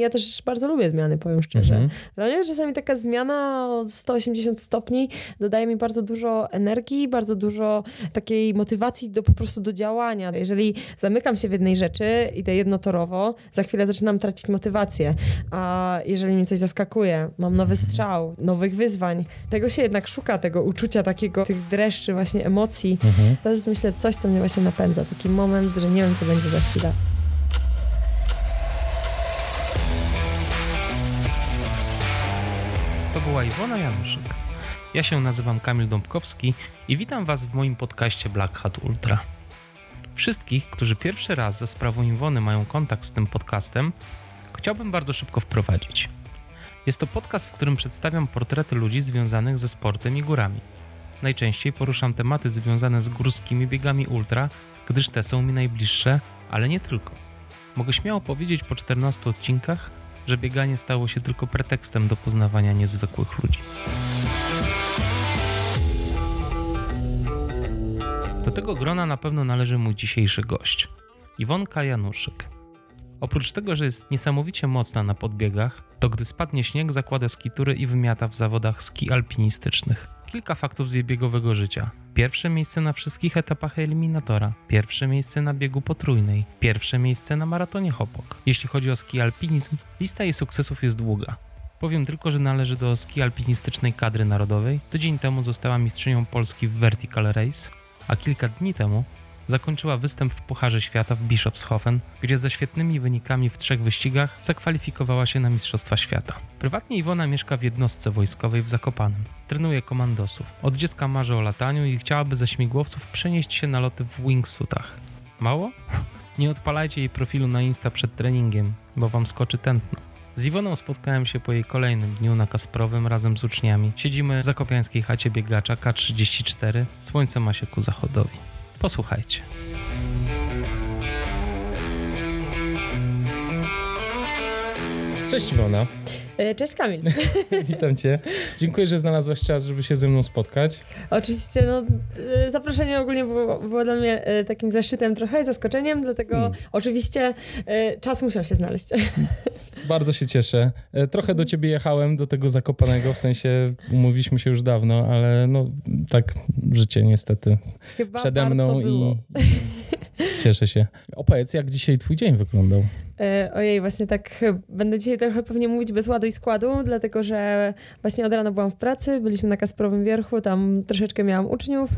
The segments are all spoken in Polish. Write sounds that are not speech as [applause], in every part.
Ja też bardzo lubię zmiany, powiem szczerze. Mhm. Dla mnie czasami taka zmiana o 180 stopni dodaje mi bardzo dużo energii, bardzo dużo takiej motywacji do po prostu do działania. Jeżeli zamykam się w jednej rzeczy, idę jednotorowo, za chwilę zaczynam tracić motywację. A jeżeli mnie coś zaskakuje, mam nowy strzał, nowych wyzwań, tego się jednak szuka, tego uczucia takiego, tych dreszczy, właśnie emocji. Mhm. To jest myślę coś, co mnie właśnie napędza. Taki moment, że nie wiem, co będzie za chwilę. Była Iwona Januszyk. Ja się nazywam Kamil Dąbkowski i witam Was w moim podcaście Black Hat Ultra. Wszystkich, którzy pierwszy raz za sprawą Iwony mają kontakt z tym podcastem, chciałbym bardzo szybko wprowadzić. Jest to podcast, w którym przedstawiam portrety ludzi związanych ze sportem i górami. Najczęściej poruszam tematy związane z górskimi biegami ultra, gdyż te są mi najbliższe, ale nie tylko. Mogę śmiało powiedzieć po 14 odcinkach, że bieganie stało się tylko pretekstem do poznawania niezwykłych ludzi. Do tego grona na pewno należy mój dzisiejszy gość, Iwonka Januszyk. Oprócz tego, że jest niesamowicie mocna na podbiegach, to gdy spadnie śnieg, zakłada skitury i wymiata w zawodach ski alpinistycznych. Kilka faktów z jej biegowego życia. Pierwsze miejsce na wszystkich etapach eliminatora, pierwsze miejsce na biegu potrójnej, pierwsze miejsce na maratonie Hopok. Jeśli chodzi o ski alpinizm, lista jej sukcesów jest długa. Powiem tylko, że należy do ski alpinistycznej kadry narodowej. Tydzień temu została mistrzynią Polski w Vertical Race, a kilka dni temu zakończyła występ w Pucharze Świata w Bischofshofen, gdzie ze świetnymi wynikami w trzech wyścigach zakwalifikowała się na Mistrzostwa Świata. Prywatnie Iwona mieszka w jednostce wojskowej w Zakopanem. Trenuje komandosów. Od dziecka marzy o lataniu i chciałaby ze śmigłowców przenieść się na loty w wingsuitach. Mało? Nie odpalajcie jej profilu na Insta przed treningiem, bo wam skoczy tętno. Z Iwoną spotkałem się po jej kolejnym dniu na Kasprowym razem z uczniami. Siedzimy w zakopiańskiej chacie biegacza K34. Słońce ma się ku zachodowi. Posłuchajcie. Cześć Iwona, Cześć Kamil. [laughs] witam cię. Dziękuję, że znalazłaś czas, żeby się ze mną spotkać. Oczywiście, no, e, zaproszenie ogólnie było, było dla mnie e, takim zaszczytem trochę, zaskoczeniem, dlatego Mm. oczywiście e, czas musiał się znaleźć. [laughs] Bardzo się cieszę. E, Trochę do ciebie jechałem, do tego Zakopanego, w sensie umówiliśmy się już dawno, ale no tak życie niestety Chyba przede mną i, i cieszę się. Opowiedz, jak dzisiaj twój dzień wyglądał. E, ojej, właśnie tak e, będę dzisiaj trochę pewnie mówić bez ładu i składu, dlatego że właśnie od rana byłam w pracy, byliśmy na Kasprowym Wierchu, tam troszeczkę miałam uczniów,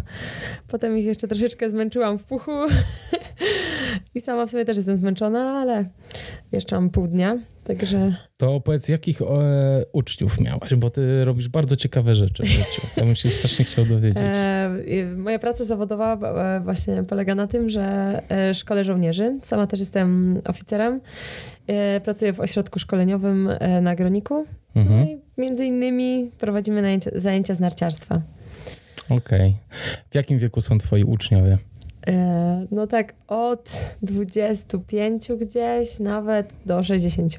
potem ich jeszcze troszeczkę zmęczyłam w puchu. [laughs] I sama w sobie też jestem zmęczona, ale jeszcze mam pół dnia, także To opowiedz, jakich e, uczniów miałaś, bo ty robisz bardzo ciekawe rzeczy w życiu. Ja bym się strasznie chciał dowiedzieć. E, moja praca zawodowa e, właśnie polega na tym, że e, szkolę żołnierzy. Sama też jestem oficerem. E, pracuję w ośrodku szkoleniowym na Groniku. No Mhm. i między innymi prowadzimy zajęcia z narciarstwa. Okej. W jakim wieku są twoi uczniowie? E, no tak od 25 gdzieś, nawet do 60.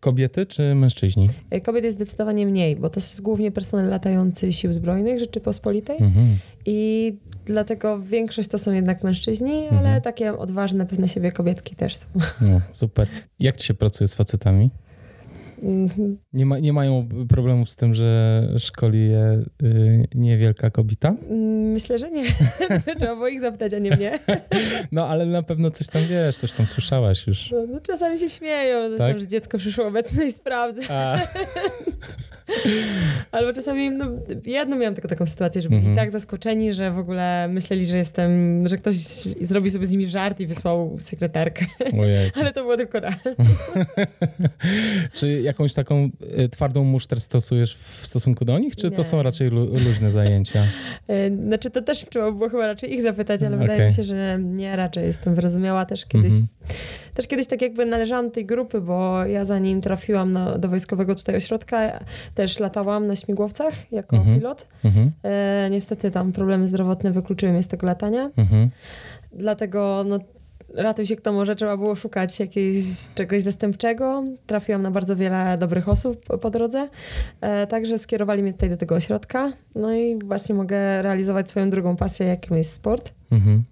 Kobiety czy mężczyźni? E, Kobiet jest zdecydowanie mniej, bo to jest głównie personel latający Sił Zbrojnych Rzeczypospolitej. Mhm. I dlatego większość to są jednak mężczyźni, ale Mhm. takie odważne, pewne siebie kobietki też są. No, super. Jak ci się pracuje z facetami? Mhm. Nie, ma, nie mają problemów z tym, że szkoli je y, niewielka kobieta? Mm, Myślę, że nie. [laughs] Trzeba było ich zapytać, a nie mnie. No, ale na pewno coś tam wiesz, coś tam słyszałaś już. No, no, czasami się śmieją, zresztą, Tak? że dziecko przyszło obecne i. [laughs] Albo czasami, no, jedną miałam tylko taką sytuację, że byli Mhm. tak zaskoczeni, że w ogóle myśleli, że jestem, że ktoś zrobił sobie z nimi żart i wysłał sekretarkę. [laughs] Ale to było tylko raz. [laughs] Czy jakąś taką y, twardą musztrę stosujesz w stosunku do nich, czy to Nie. są raczej lu, luźne zajęcia? [laughs] E, Znaczy, to też trzeba było chyba raczej ich zapytać, ale Okej. wydaje mi się, że nie, raczej jestem wyrozumiała też kiedyś. Mhm. Też kiedyś tak jakby należałam do tej grupy, bo ja zanim trafiłam na, do wojskowego tutaj ośrodka, też latałam na śmigłowcach jako Mhm. pilot. Mhm. E, niestety tam problemy zdrowotne wykluczyły mnie z tego latania, Mhm. dlatego no, ratuj się kto może, trzeba było szukać jakiegoś czegoś zastępczego. Trafiłam na bardzo wiele dobrych osób po, drodze, e, także skierowali mnie tutaj do tego ośrodka. No i właśnie mogę realizować swoją drugą pasję, jaką jest sport. Mhm.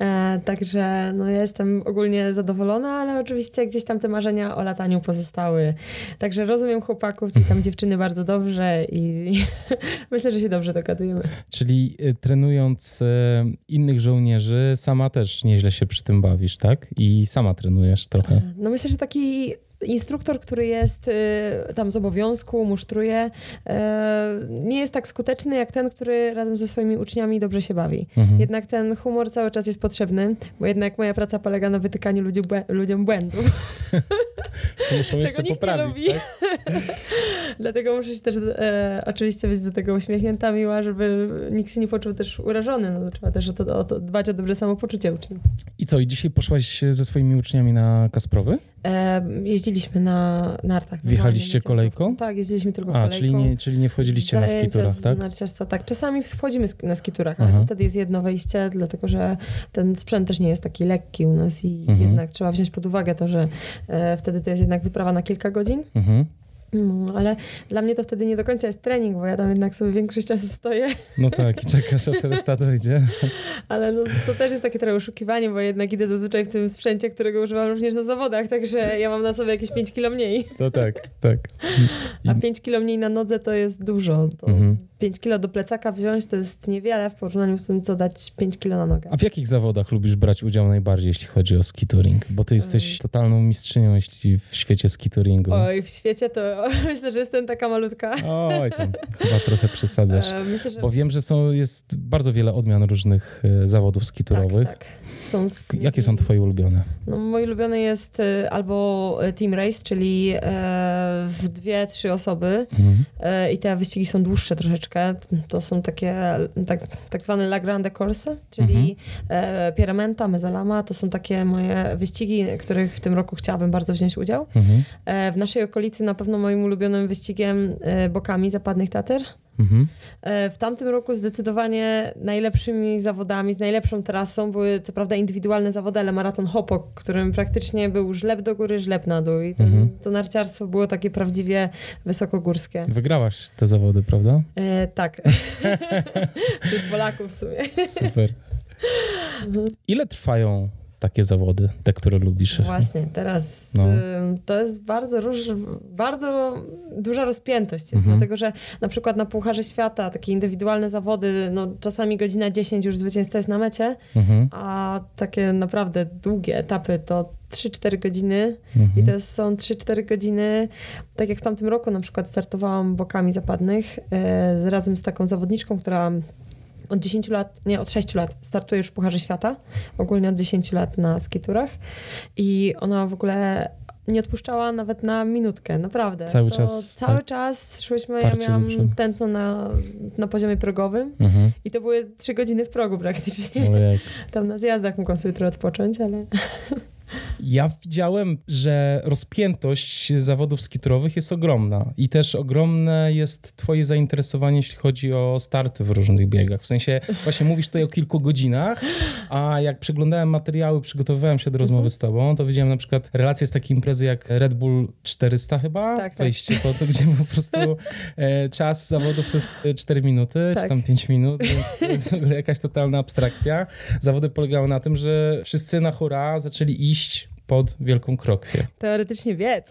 E, także no, ja jestem ogólnie zadowolona, ale oczywiście gdzieś tam te marzenia o lataniu pozostały. Także rozumiem chłopaków, czyli tam dziewczyny bardzo dobrze i [laughs] myślę, że się dobrze dogadujemy. Czyli y, trenując y, innych żołnierzy, sama też nieźle się przy tym bawisz, tak? I sama trenujesz trochę. No myślę, że taki instruktor, który jest y, tam z obowiązku, musztruje, y, nie jest tak skuteczny jak ten, który razem ze swoimi uczniami dobrze się bawi. Mhm. Jednak ten humor cały czas jest potrzebny, bo jednak moja praca polega na wytykaniu ludzi błę- ludziom błędów. [laughs] Co muszą jeszcze poprawić, tak? [laughs] Dlatego muszę się też e, oczywiście być do tego uśmiechnięta, miła, żeby nikt się nie poczuł też urażony. No, trzeba też o to, o to dbać o dobre samopoczucie uczniów. I co, i dzisiaj poszłaś ze swoimi uczniami na Kasprowy? E, jeździliśmy na nartach. normalnie, Wjechaliście na kolejką? Tak, jeździliśmy tylko A, kolejką. czyli nie, czyli nie wchodziliście na skiturach, tak? narciarstwa, tak. Czasami wchodzimy na skiturach, ale Aha. to wtedy jest jedno wejście, dlatego że ten sprzęt też nie jest taki lekki u nas i Mhm. jednak trzeba wziąć pod uwagę to, że e, wtedy to jest jednak wyprawa na kilka godzin. Mhm. No, ale dla mnie to wtedy nie do końca jest trening, bo ja tam jednak sobie większość czasu stoję, No tak, i czekasz, aż reszta dojdzie. [laughs] ale no, to też jest takie trochę oszukiwanie, bo jednak idę zazwyczaj w tym sprzęcie, którego używam również na zawodach, także ja mam na sobie jakieś 5 kilo mniej. To tak, tak. A I- 5 kilo mniej na nodze to jest dużo. To Mhm. 5 kilo do plecaka wziąć to jest niewiele w porównaniu z tym, co dać 5 kilo na nogę. A w jakich zawodach lubisz brać udział najbardziej, jeśli chodzi o skitouring? Bo ty jesteś totalną mistrzynią jeśli w świecie skitouringu. Oj, w świecie to [laughs] myślę, że jestem taka malutka. Oj, tam chyba trochę przesadzasz. [laughs] E, Myślę, że Bo wiem, że są, jest bardzo wiele odmian różnych e, zawodów skiturowych. tak, tak. Są z... Jakie są twoje ulubione? No, mój ulubiony jest e, albo e, team race, czyli e, w dwie, trzy osoby Mhm. i te wyścigi są dłuższe troszeczkę. To są takie tak, tak zwane La Grande Corse, czyli e, Pieramenta, Mezzalama. To są takie moje wyścigi, których w tym roku chciałabym bardzo wziąć udział. Mhm. W naszej okolicy na pewno moim ulubionym wyścigiem bokami zapadnych Tater. Mhm. E, W tamtym roku zdecydowanie najlepszymi zawodami, z najlepszą trasą były co prawda indywidualne zawody, ale maraton Hopok, którym praktycznie był żleb do góry, żleb na dół. I Mhm. to narciarstwo było takie prawdziwie wysokogórskie. Wygrałaś te zawody, prawda? E, tak. [laughs] Wśród Polaków w sumie. Super. Ile trwają takie zawody, te, które lubisz? Właśnie, teraz No. y, to jest bardzo, róż, bardzo duża rozpiętość jest, Mhm. dlatego że na przykład na Pucharze Świata takie indywidualne zawody, no czasami godzina 10 już zwycięzca jest na mecie, Mhm. a takie naprawdę długie etapy to 3-4 godziny Mhm. i to są 3-4 godziny, tak jak w tamtym roku na przykład startowałam bokami zapadnych e, razem z taką zawodniczką, która od 10 lat, nie, od 6 lat startuje już w Pucharze Świata, ogólnie od 10 lat na skiturach i ona w ogóle nie odpuszczała nawet na minutkę, naprawdę. Cały to czas, Cały tak. czas szłyśmy, ja miałam tętno na, na poziomie progowym Mhm. i to były 3 godziny w progu praktycznie. Ojej. [laughs] Tam na zjazdach mogłam sobie trochę odpocząć, ale... [laughs] Ja widziałem, że rozpiętość zawodów skiturowych jest ogromna i też ogromne jest twoje zainteresowanie, jeśli chodzi o starty w różnych biegach. W sensie właśnie mówisz tutaj o kilku godzinach, a jak przeglądałem materiały, przygotowywałem się do rozmowy z tobą, to widziałem na przykład relacje z takiej imprezy jak Red Bull 400 chyba, Tak, tak. wejście po to, gdzie po prostu e, czas zawodów to jest 4 minuty, czy Tak. tam 5 minut, więc to jest w ogóle jakaś totalna abstrakcja. Zawody polegały na tym, że wszyscy na hura zaczęli iść iść pod Wielką Krokwię. Teoretycznie biec.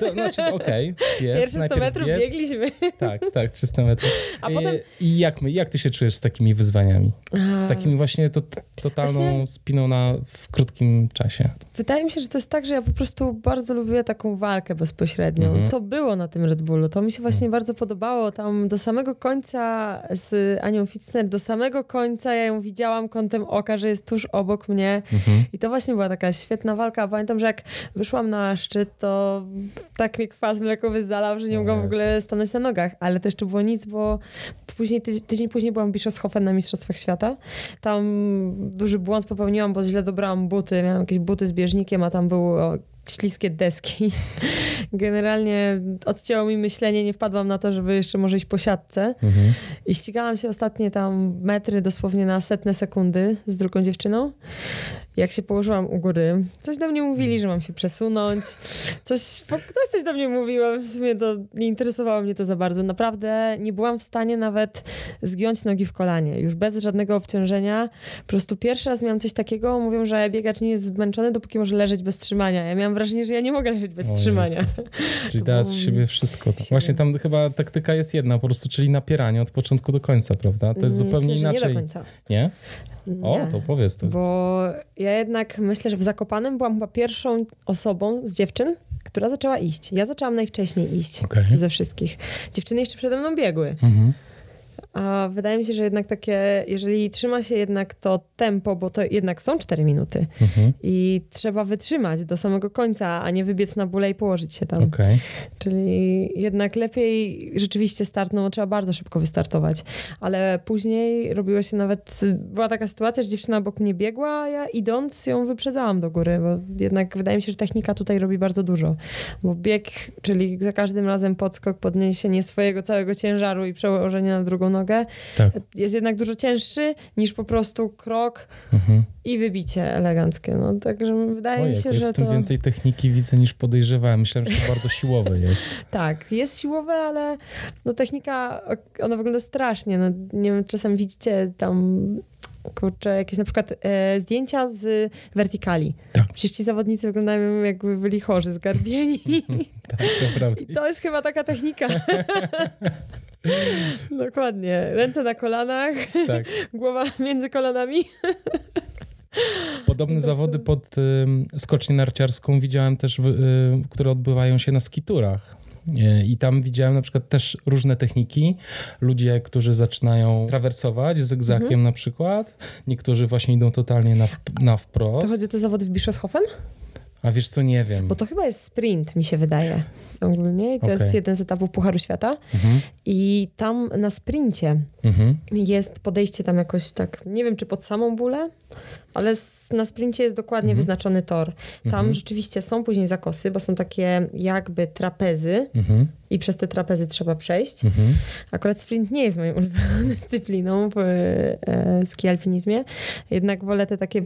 To znaczy, okej, biec, [laughs] Pierwsze 100 najpierw metrów biec. biegliśmy. Tak, tak, 300 metrów. A I, potem... I jak, my, jak ty się czujesz z takimi wyzwaniami? Z takimi właśnie to, totalną Właśnie- spiną na, w krótkim czasie. Wydaje mi się, że to jest tak, że ja po prostu bardzo lubię taką walkę bezpośrednią. Mhm. To było na tym Red Bullu. To mi się właśnie bardzo podobało. Tam do samego końca z Anią Fitzner, do samego końca ja ją widziałam kątem oka, że jest tuż obok mnie. Mhm. I to właśnie była taka świetna walka. Pamiętam, że jak wyszłam na szczyt, to tak mnie kwas mlekowy zalał, że nie mogłam w ogóle stanąć na nogach. Ale to jeszcze było nic, bo później, tydzień, tydzień później byłam w Bischofshofen na Mistrzostwach Świata. Tam duży błąd popełniłam, bo źle dobrałam buty. Miałam jakieś buty z bieżnikiem, a tam były o, śliskie deski. Generalnie odcięło mi myślenie, nie wpadłam na to, żeby jeszcze może iść po siatce. Mhm. I ścigałam się ostatnie tam metry dosłownie na setne sekundy z drugą dziewczyną. jak się położyłam u góry, coś do mnie mówili, że mam się przesunąć, coś, ktoś coś do mnie mówił, a w sumie to nie interesowało mnie to za bardzo. Naprawdę nie byłam w stanie nawet zgiąć nogi w kolanie, już bez żadnego obciążenia. Po prostu pierwszy raz miałam coś takiego, mówią, że biegacz nie jest zmęczony, dopóki może leżeć bez trzymania. Ja miałam wrażenie, że ja nie mogę leżeć bez Ojej. trzymania. Czyli było z siebie wszystko. Siłę. Właśnie tam chyba taktyka jest jedna, po prostu, czyli napieranie od początku do końca, prawda? To jest Myślę, zupełnie inaczej. Nie do końca. Nie? O, Nie. to powiedz to. Bo ja jednak myślę, że w Zakopanem byłam chyba pierwszą osobą z dziewczyn, która zaczęła iść. Ja zaczęłam najwcześniej iść Okej. ze wszystkich. Dziewczyny jeszcze przede mną biegły. Mhm. A wydaje mi się, że jednak takie, jeżeli trzyma się jednak to tempo, bo to jednak są 4 minuty Mhm. i trzeba wytrzymać do samego końca, a nie wybiec na bóle i położyć się tam. Okej. Czyli jednak lepiej rzeczywiście start, no trzeba bardzo szybko wystartować. Ale później robiło się nawet, była taka sytuacja, że dziewczyna obok mnie biegła, a ja idąc ją wyprzedzałam do góry, bo jednak wydaje mi się, że technika tutaj robi bardzo dużo. Bo bieg, czyli za każdym razem podskok, podniesienie swojego całego ciężaru i przełożenie na drugą nogę, Tak. jest jednak dużo cięższy niż po prostu krok Mhm. i wybicie eleganckie. No, także wydaje mi Ojej, się, jest że w tym to... więcej techniki widzę niż podejrzewałem. Myślałem, że to bardzo siłowe jest. [laughs] Tak, jest siłowe, ale no technika, ona wygląda strasznie. No, nie wiem, czasem widzicie tam, kurczę, jakieś na przykład e, zdjęcia z wertykali. Tak. Przecież ci zawodnicy wyglądają jakby byli chorzy, zgarbieni. [laughs] Tak, naprawdę. I to jest chyba taka technika. [laughs] [laughs] Dokładnie. Ręce na kolanach, Tak. [laughs] głowa między kolanami. [laughs] Podobne zawody pod ym, skocznię narciarską widziałem też, w, y, które odbywają się na skiturach. Y, I tam widziałem na przykład też różne techniki. Ludzie, którzy zaczynają trawersować zygzakiem Mhm. na przykład. Niektórzy właśnie idą totalnie na, na To wprost. chodzi o te zawody w Bischofshofen? A wiesz co, nie wiem. Bo to chyba jest sprint, mi się wydaje. Ogólnie. I to Okej. jest jeden z etapów Pucharu Świata. Mhm. I tam na sprincie Mhm. jest podejście tam jakoś tak, nie wiem czy pod samą bólę, ale na sprincie jest dokładnie Mhm. wyznaczony tor. Tam Mhm. rzeczywiście są później zakosy, bo są takie jakby trapezy Mhm. i przez te trapezy trzeba przejść. Mhm. Akurat sprint nie jest moją [laughs] ulubioną dyscypliną w e, ski alpinizmie, jednak wolę te takie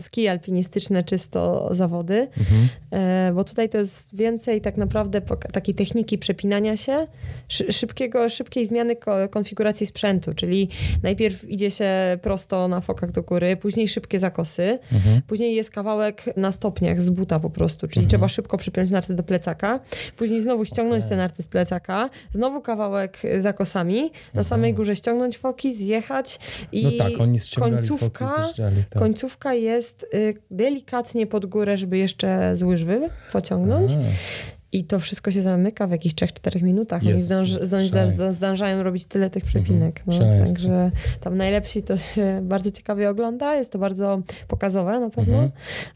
ski alpinistyczne czysto zawody, Mhm. e, bo tutaj to jest więcej tak naprawdę takiej techniki przepinania się, szy- szybkiego, szybkiej zmiany ko- konfiguracji sprzętu, czyli najpierw idzie się prosto na fokach do góry, później szybkie zakosy, Mhm. później jest kawałek na stopniach z buta po prostu, czyli Mhm. trzeba szybko przypiąć narty do plecaka, później znowu ściągnąć Okej. te narty z plecaka, znowu kawałek za kosami, na Aha. samej górze ściągnąć foki, zjechać i No tak, końcówka- foki. Tak. końcówka jest y, delikatnie pod górę, żeby jeszcze z łyżwy pociągnąć. A. I to wszystko się zamyka w jakichś 3-4 minutach. Oni, Jezus, zdąż, zdąż, zdążają robić tyle tych przepinek. No, także tam najlepsi to się bardzo ciekawie ogląda. Jest to bardzo pokazowe na pewno. Mhm.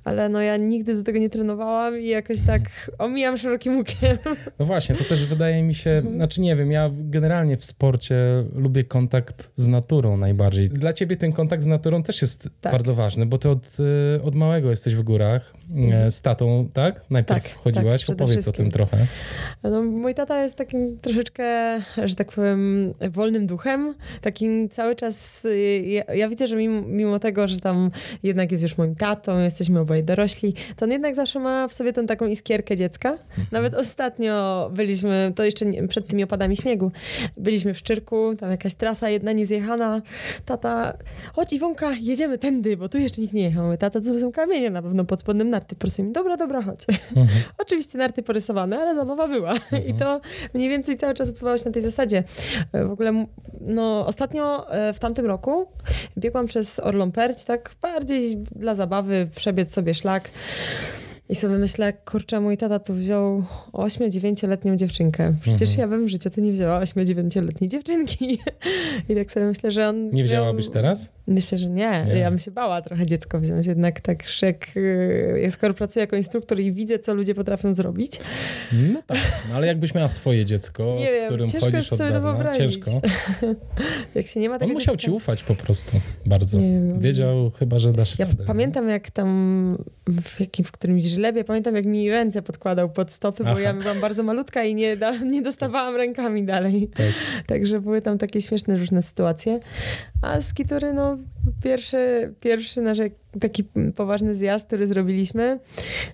Ale no ja nigdy do tego nie trenowałam i jakoś tak omijam szerokim łukiem. No właśnie, to też wydaje mi się, Mhm. znaczy nie wiem, ja generalnie w sporcie lubię kontakt z naturą najbardziej. Dla ciebie ten kontakt z naturą też jest Tak. bardzo ważny, bo ty od, y, od małego jesteś w górach e, z tatą, tak? Najpierw Tak, chodziłaś, tak, opowiedz o wszystkim. Tym trochę. No, mój tata jest takim troszeczkę, że tak powiem, wolnym duchem. Takim cały czas. y, Ja, ja widzę, że mimo, mimo tego, że tam jednak jest już moim tatą, jesteśmy oboje dorośli, to on jednak zawsze ma w sobie tą taką iskierkę dziecka. Mhm. Nawet ostatnio byliśmy, to jeszcze nie, przed tymi opadami śniegu, byliśmy w Szczyrku, tam jakaś trasa jedna niezjechana. Tata, chodź Iwonka, jedziemy tędy, bo tu jeszcze nikt nie jechał. Tata, to są kamienie na pewno pod spodem narty. Proszę mi, dobra, dobra, chodź. Mhm. [laughs] Oczywiście narty porysowane, ale zabawa była. [laughs] I to mniej więcej cały czas odbywało się na tej zasadzie. E, W ogóle, no, ostatnio e, w tamtym roku biegłam przez Orlą Perć, tak bardziej dla zabawy, przebiec sobie szlak. I sobie myślę, kurczę, mój tata tu wziął 8-9-letnią dziewczynkę. Przecież Mhm. ja bym w życiu to nie wzięła 8-9-letniej dziewczynki. [laughs] I tak sobie myślę, że on... Nie miał- wzięłabyś teraz? Myślę, że nie. Nie. Ja bym się bała trochę dziecko wziąć. Jednak tak jak, y, jak skoro pracuję jako instruktor i widzę, co ludzie potrafią zrobić. No tak, no, ale jakbyś miała swoje dziecko, Nie z wiem, którym ciężko chodzisz od sobie to dawna, wyobrazić. ciężko. [laughs] Jak się nie ma On musiał dziecka. ci ufać po prostu bardzo. Wiedział chyba, że dasz Ja radę. pamiętam, jak tam w, jakim, w którymś żlebie, pamiętam, jak mi ręce podkładał pod stopy, bo Aha. ja byłam bardzo malutka i nie, da, nie dostawałam rękami dalej. Tak. Także były tam takie śmieszne różne sytuacje. A skitury, no pierwszy, pierwszy nasz taki poważny zjazd, który zrobiliśmy,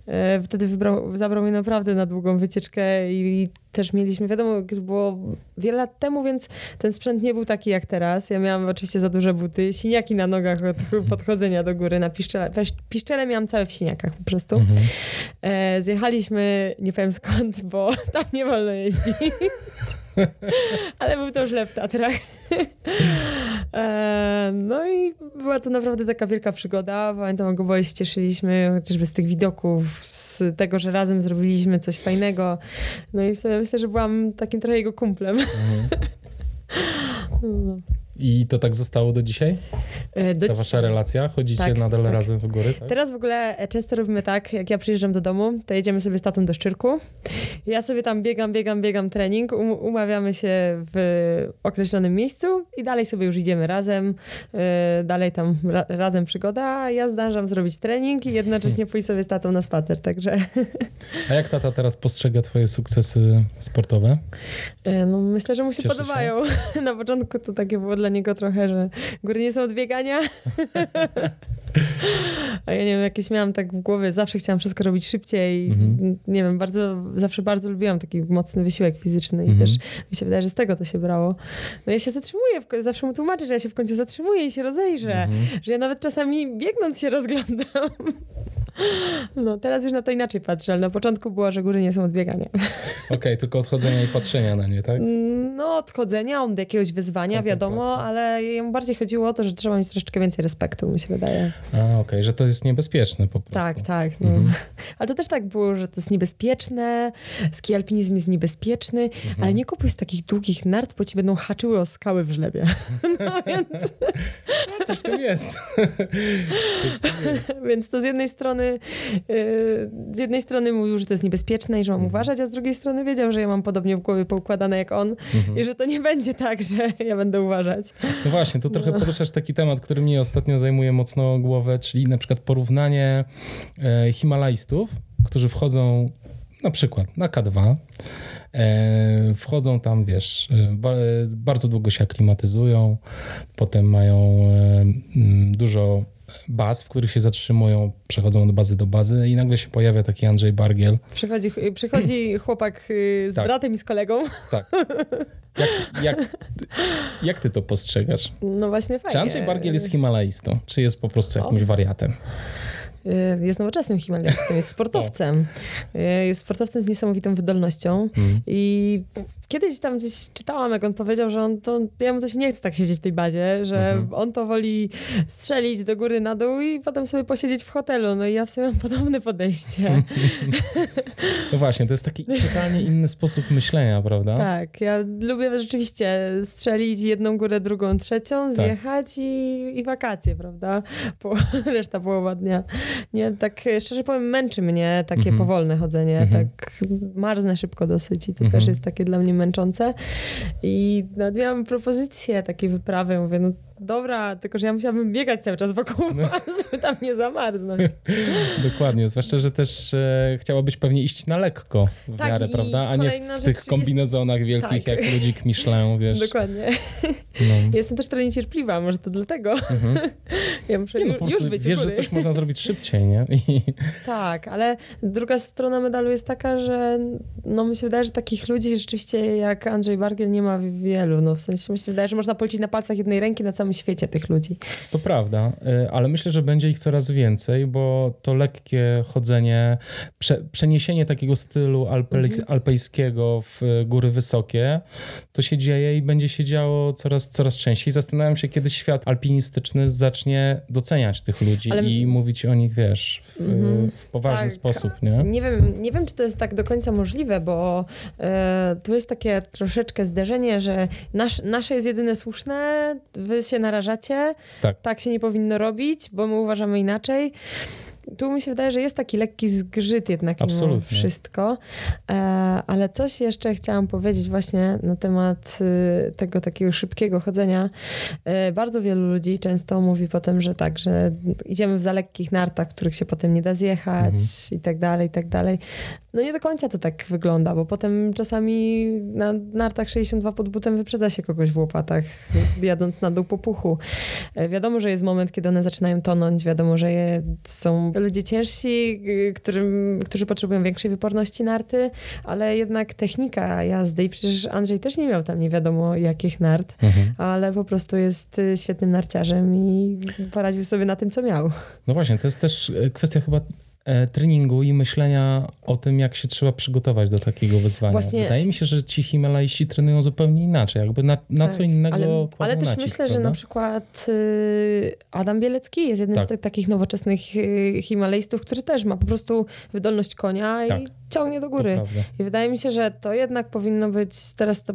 e, wtedy wybrał, zabrał mnie naprawdę na długą wycieczkę i, i też mieliśmy, wiadomo, było wiele lat temu, więc ten sprzęt nie był taki jak teraz. Ja miałam oczywiście za duże buty, siniaki na nogach od [laughs] podchodzenia do góry na piszczele. Piszczele miałam całe w siniakach po prostu. Mhm. E, zjechaliśmy, nie powiem skąd, bo [laughs] tam nie wolno jeździć. Ale był to źle w Tatrach. [laughs] E, no i była to naprawdę taka wielka przygoda. Pamiętam, jak oboje się cieszyliśmy chociażby z tych widoków, z tego, że razem zrobiliśmy coś fajnego. No i sobie myślę, że byłam takim trochę jego kumplem. Mhm. [laughs] No. I to tak zostało do dzisiaj? E, do Ta wasza relacja? Chodzicie tak, nadal tak. razem w góry? Tak? Teraz w ogóle e, często robimy tak, jak ja przyjeżdżam do domu, to jedziemy sobie z tatą do Szczyrku. Ja sobie tam biegam, biegam, biegam trening, um, umawiamy się w określonym miejscu i dalej sobie już idziemy razem, yy, dalej tam ra razem przygoda, ja zdążam zrobić trening i jednocześnie pójść sobie z tatą na spacer, także... A jak tata teraz postrzega twoje sukcesy sportowe? Yy, no myślę, że mu się Cieszy podobają. Się? [laughs] na początku to takie było dla niego trochę, że góry nie są od biegania. [laughs] A ja nie wiem, jakieś miałam tak w głowie, zawsze chciałam wszystko robić szybciej. Mhm. Nie wiem, bardzo, zawsze bardzo lubiłam taki mocny wysiłek fizyczny i mhm. też mi się wydaje, że z tego to się brało. No ja się zatrzymuję, zawsze mu tłumaczę, że ja się w końcu zatrzymuję i się rozejrzę, mhm. że ja nawet czasami biegnąc się rozglądam. No, teraz już na to inaczej patrzę, ale na początku było, że góry nie są odbiegania. Okej, okay, tylko odchodzenia i patrzenia na nie, tak? No, odchodzenia od jakiegoś wyzwania, wiadomo, ale jemu bardziej chodziło o to, że trzeba mieć troszeczkę więcej respektu, mi się wydaje. A, okej, okay, że to jest niebezpieczne po prostu. Tak, tak. No. Mhm. [laughs] Ale to też tak było, że to jest niebezpieczne, ski alpinizm jest niebezpieczny, mhm. ale nie kupuj z takich długich nart, bo ci będą haczyły o skały w żlebie. [laughs] No więc... [laughs] No, coś w tym jest. Coś w tym jest. więc to z jednej strony strony, y, z jednej strony mówił, że to jest niebezpieczne i że mam mhm. uważać, a z drugiej strony wiedział, że ja mam podobnie w głowie poukładane jak on mhm. i że to nie będzie tak, że [laughs] ja będę uważać. No właśnie, to trochę no. poruszasz taki temat, który mnie ostatnio zajmuje mocno głowę, czyli na przykład porównanie e, Himalajstów, którzy wchodzą na przykład na K2, e, wchodzą tam, wiesz, e, ba, bardzo długo się aklimatyzują, potem mają dużo baz, w których się zatrzymują, przechodzą od bazy do bazy i nagle się pojawia taki Andrzej Bargiel. Przychodzi, przychodzi [clears throat] chłopak y, z tak. bratem i z kolegą. Tak. Jak, jak, jak ty to postrzegasz? No właśnie fajnie. Czy Andrzej Bargiel jest himalaistą, czy jest po prostu jakimś wariatem? Y, jest nowoczesnym Himalajstą, jest [laughs] sportowcem. Y, jest sportowcem z niesamowitą wydolnością. Mm. I kiedyś tam gdzieś czytałam, jak on powiedział, że on to, ja mu to się nie chce tak siedzieć w tej bazie, że mm -hmm. on to woli strzelić do góry, na dół i potem sobie posiedzieć w hotelu. No i ja w sumie mam podobne podejście. [laughs] No właśnie, to jest taki totalnie inny sposób myślenia, prawda? Tak, ja lubię rzeczywiście strzelić jedną górę, drugą, trzecią, tak. zjechać tak. i, i wakacje, prawda? Po, [laughs] reszta połowa dnia. Nie, tak szczerze powiem, męczy mnie takie mhm. powolne chodzenie. Mhm. Tak marznę szybko dosyć i to mhm. też jest takie dla mnie męczące. I no, miałam propozycję takiej wyprawy. Mówię, no dobra, tylko że ja musiałabym biegać cały czas wokół no. was, [laughs] żeby tam nie zamarznąć. [laughs] Dokładnie, zwłaszcza, że też e, chciałabyś pewnie iść na lekko w tak, miarę, prawda? A nie w, w tych kombinezonach jest... wielkich tak. jak ludzik Michelin, [laughs] wiesz. Dokładnie. No. Jestem też trochę niecierpliwa, może to dlatego. Mhm. Ja muszę nie, no, już być Wiesz, że coś można zrobić szybciej, nie? I... Tak, ale druga strona medalu jest taka, że no mi się wydaje, że takich ludzi rzeczywiście jak Andrzej Bargiel nie ma wielu. No w sensie mi się wydaje, że można policzyć na palcach jednej ręki na całym świecie tych ludzi. To prawda, y, ale myślę, że będzie ich coraz więcej, bo to lekkie chodzenie, prze, przeniesienie takiego stylu alpe, mhm. alpejskiego w góry wysokie, to się dzieje i będzie się działo coraz, coraz częściej. Zastanawiam się, kiedy świat alpinistyczny zacznie doceniać tych ludzi ale... i mówić o nich, wiesz, w, mhm. w poważny tak. sposób, nie? Nie wiem, nie wiem, czy to jest tak do końca możliwe, bo e, tu jest takie troszeczkę zderzenie, że nasz, nasze jest jedyne słuszne, wy się narażacie, tak. tak się nie powinno robić, bo my uważamy inaczej tu mi się wydaje, że jest taki lekki zgrzyt jednak mimo wszystko. E, ale coś jeszcze chciałam powiedzieć właśnie na temat y, tego takiego szybkiego chodzenia. E, bardzo wielu ludzi często mówi potem, że tak, że idziemy w za lekkich nartach, których się potem nie da zjechać mhm. i tak dalej, i tak dalej. No nie do końca to tak wygląda, bo potem czasami na nartach 62 pod butem wyprzedza się kogoś w łopatach, jadąc na dół po puchu. E, wiadomo, że jest moment, kiedy one zaczynają tonąć, wiadomo, że je, są ludzie ciężsi, y, którym, którzy potrzebują większej wyporności narty, ale jednak technika jazdy i przecież Andrzej też nie miał tam nie wiadomo jakich nart, mhm. ale po prostu jest y, świetnym narciarzem i poradził sobie na tym, co miał. No właśnie, to jest też e, kwestia chyba treningu i myślenia o tym, jak się trzeba przygotować do takiego wyzwania. Właśnie... Wydaje mi się, że ci Himalaiści trenują zupełnie inaczej, jakby na, na tak, co innego Ale, ale też nacisk, myślę, prawda? że na przykład y, Adam Bielecki jest jednym tak. z tych takich nowoczesnych y, Himalajstów, który też ma po prostu wydolność konia tak. Ciągnie do góry. I wydaje mi się, że to jednak powinno być teraz, to,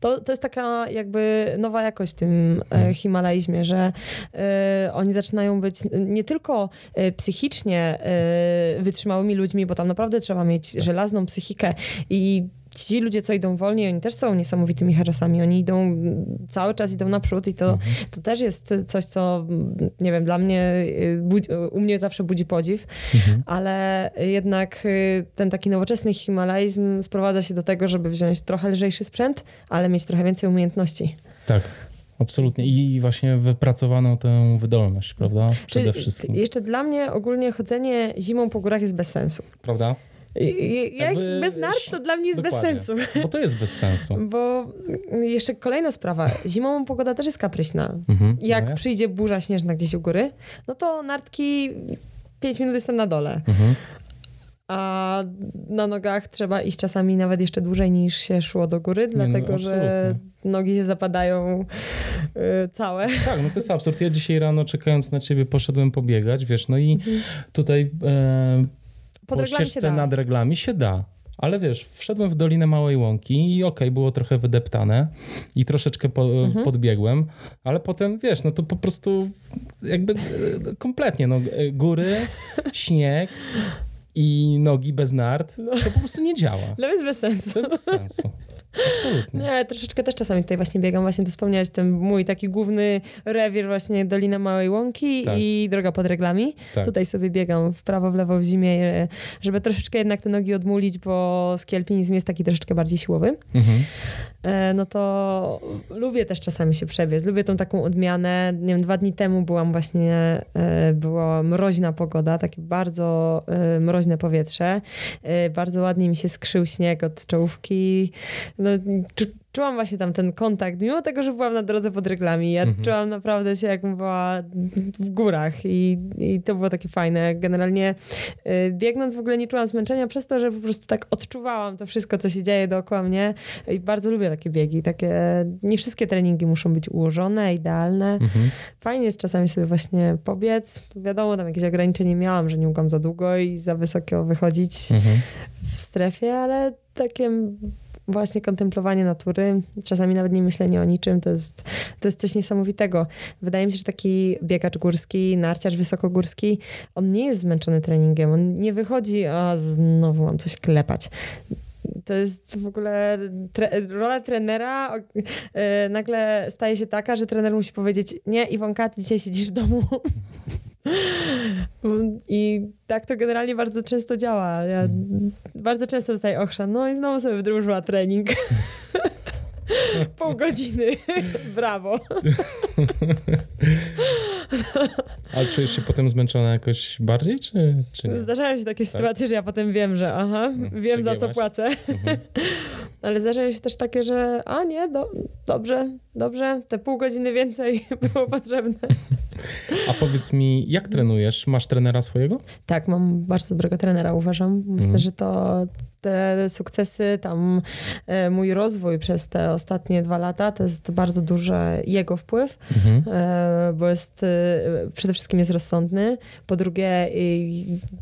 to, to jest taka jakby nowa jakość w tym e, mhm. Himalaizmie, że y, oni zaczynają być nie tylko psychicznie wytrzymałymi ludźmi, bo tam naprawdę trzeba mieć tak. żelazną psychikę i ci ludzie, co idą wolniej, oni też są niesamowitymi herosami. Oni idą, cały czas idą naprzód i to, mhm. to też jest coś, co, nie wiem, dla mnie, y, u mnie zawsze budzi podziw, mhm. ale jednak y, ten taki nowoczesny himalaizm sprowadza się do tego, żeby wziąć trochę lżejszy sprzęt, ale mieć trochę więcej umiejętności. Tak. Absolutnie. I właśnie wypracowano tę wydolność, prawda? Przede Czyli wszystkim. Jeszcze dla mnie ogólnie chodzenie zimą po górach jest bez sensu. Prawda? Jak Jakby, bez nart to dla mnie jest bez sensu. Bo to jest bez sensu. [laughs] Bo jeszcze kolejna sprawa. Zimą pogoda też jest kapryśna. Mhm, Jak no przyjdzie burza śnieżna gdzieś u góry, no to nartki 5 minut jestem na dole. Mhm a na nogach trzeba iść czasami nawet jeszcze dłużej niż się szło do góry, no, dlatego no, że nogi się zapadają y, całe. Tak, no to jest absurd. Ja dzisiaj rano czekając na ciebie poszedłem pobiegać, wiesz, no i mhm. tutaj e, po ścieżce nad reglami się da. Ale wiesz, wszedłem w Dolinę Małej Łąki i okej, okay, było trochę wydeptane i troszeczkę po, mhm. podbiegłem, ale potem, wiesz, no to po prostu jakby e, kompletnie, no góry, [laughs] śnieg, i nogi bez nart, no. to po prostu nie działa. Dla mnie jest bez sensu. To jest bez sensu. Absolutnie. Nie, troszeczkę też czasami tutaj właśnie biegam, właśnie to wspomniałeś, ten mój taki główny rewir właśnie Dolina Małej Łąki tak. i droga pod reglami. Tak. Tutaj sobie biegam w prawo, w lewo, w zimie, żeby troszeczkę jednak te nogi odmulić, bo skielpinizm jest taki troszeczkę bardziej siłowy. Mhm. E, no to lubię też czasami się przebiec. Lubię tą taką odmianę. Nie wiem, dwa dni temu byłam właśnie, e, była mroźna pogoda, takie bardzo e, mroźne powietrze. Bardzo ładnie mi się skrzył śnieg od czołówki. No, czułam właśnie tam ten kontakt, mimo tego, że byłam na drodze pod reglami. Ja mhm. czułam naprawdę się, jakbym była w górach i, i to było takie fajne. Generalnie y, biegnąc w ogóle nie czułam zmęczenia przez to, że po prostu tak odczuwałam to wszystko, co się dzieje dookoła mnie i bardzo lubię takie biegi. Takie, nie wszystkie treningi muszą być ułożone, idealne. Mhm. Fajnie jest czasami sobie właśnie pobiec. Wiadomo, tam jakieś ograniczenie miałam, że nie mogłam za długo i za wysoko wychodzić mhm. w strefie, ale takie właśnie kontemplowanie natury, czasami nawet nie myślenie o niczym, to jest, to jest coś niesamowitego. Wydaje mi się, że taki biegacz górski, narciarz wysokogórski, on nie jest zmęczony treningiem, on nie wychodzi, a znowu mam coś klepać. To jest w ogóle tre rola trenera yy, nagle staje się taka, że trener musi powiedzieć nie Iwonka, ty dzisiaj siedzisz w domu [laughs] I tak to generalnie bardzo często działa. Ja hmm. bardzo często dostaję ochrzan, no i znowu sobie wydłużyła trening. [laughs] Pół godziny. [laughs] Brawo. [laughs] Ale czujesz się potem zmęczona jakoś bardziej, czy, czy nie? Zdarzają się takie tak? sytuacje, że ja potem wiem, że aha, mhm, wiem za co płacę. Mhm. Ale zdarzają się też takie, że a nie, do, dobrze, dobrze, te pół godziny więcej było potrzebne. A powiedz mi, jak trenujesz? Masz trenera swojego? Tak, mam bardzo dobrego trenera, uważam. Myślę, mhm. że to te sukcesy, tam e, mój rozwój przez te ostatnie dwa lata, to jest bardzo duży jego wpływ, mhm. E, bo jest, e, przede wszystkim jest rozsądny, po drugie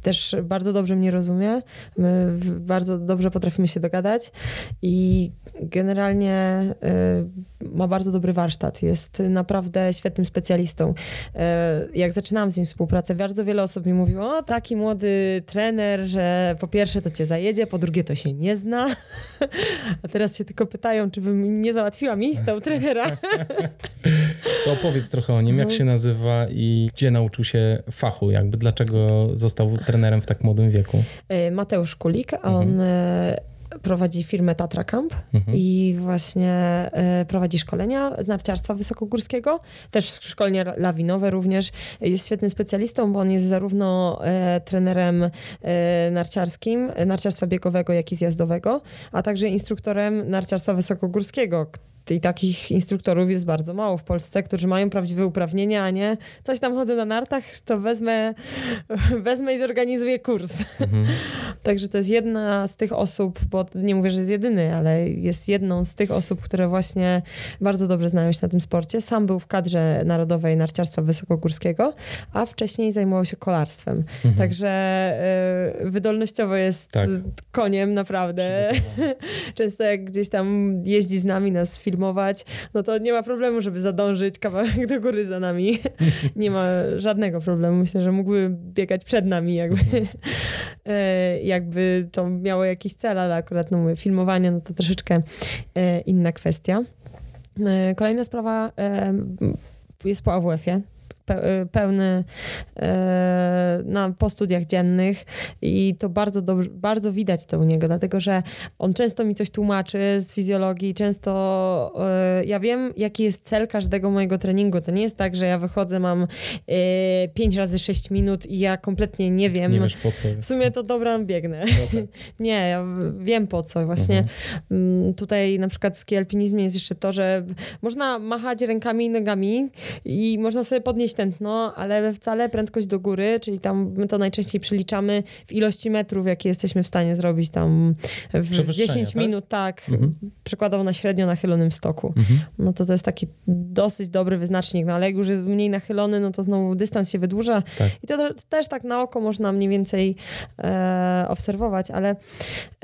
też bardzo dobrze mnie rozumie, My bardzo dobrze potrafimy się dogadać i generalnie ma bardzo dobry warsztat, jest naprawdę świetnym specjalistą. Jak zaczynałam z nim współpracę, bardzo wiele osób mi mówiło, o taki młody trener, że po pierwsze to cię zajedzie, po drugie to się nie zna. [laughs] A teraz się tylko pytają, czy bym nie załatwiła miejsca u trenera. To opowiedz trochę o nim, jak się nazywa i gdzie nauczył się fachu, jakby dlaczego został trenerem w tak młodym wieku. E, Mateusz Kulik, on e, prowadzi firmę Tatra Camp i właśnie e, prowadzi szkolenia z narciarstwa wysokogórskiego, też szkolenia lawinowe również. Jest świetnym specjalistą, bo on jest zarówno e, trenerem e, narciarskim, narciarstwa biegowego, jak i zjazdowego, a także instruktorem narciarstwa wysokogórskiego. I takich instruktorów jest bardzo mało w Polsce, którzy mają prawdziwe uprawnienia, a nie coś tam chodzę na nartach, to wezmę, [laughs] wezmę i zorganizuję kurs. [laughs] Także to jest jedna z tych osób, bo nie mówię, że jest jedyny, ale jest jedną z tych osób, które właśnie bardzo dobrze znają się na tym sporcie. Sam był w kadrze Narodowej Narciarstwa Wysokogórskiego, a wcześniej zajmował się kolarstwem. Także e, wydolnościowo jest Tak. koniem naprawdę. [laughs] Często jak gdzieś tam jeździ z nami nas filmować, no to nie ma problemu, żeby zadążyć kawałek do góry za nami. [laughs] nie ma żadnego problemu. Myślę, że mógłby biegać przed nami jakby, [laughs] e, jakby to miało jakiś cel, ale akurat no mówię, filmowanie no to troszeczkę e, inna kwestia. E, Kolejna sprawa jest po AWF-ie. Pe- e, Pełny e, na, po studiach dziennych i to bardzo, dobrze, bardzo widać to u niego, dlatego że on często mi coś tłumaczy z fizjologii, często e, ja wiem, jaki jest cel każdego mojego treningu. To nie jest tak, że ja wychodzę, mam e, 5 razy 6 minut i ja kompletnie nie wiem. Nie wiesz po co W sumie to dobra, biegnę. No tak. [laughs] Nie, ja wiem po co. Właśnie mm, tutaj na przykład w skialpinizmie jest jeszcze to, że można machać rękami i nogami i można sobie podnieść tętno, ale wcale prędkość do góry, czyli tam my to najczęściej przeliczamy w ilości metrów, jakie jesteśmy w stanie zrobić tam w Przewyższenia, 10 tak? minut, tak, Mhm. przykładowo na średnio nachylonym stoku. Mhm. No to to jest taki dosyć dobry wyznacznik, no ale jak już jest mniej nachylony, no to znowu dystans się wydłuża Tak. i to te- też tak na oko można mniej więcej e, obserwować, ale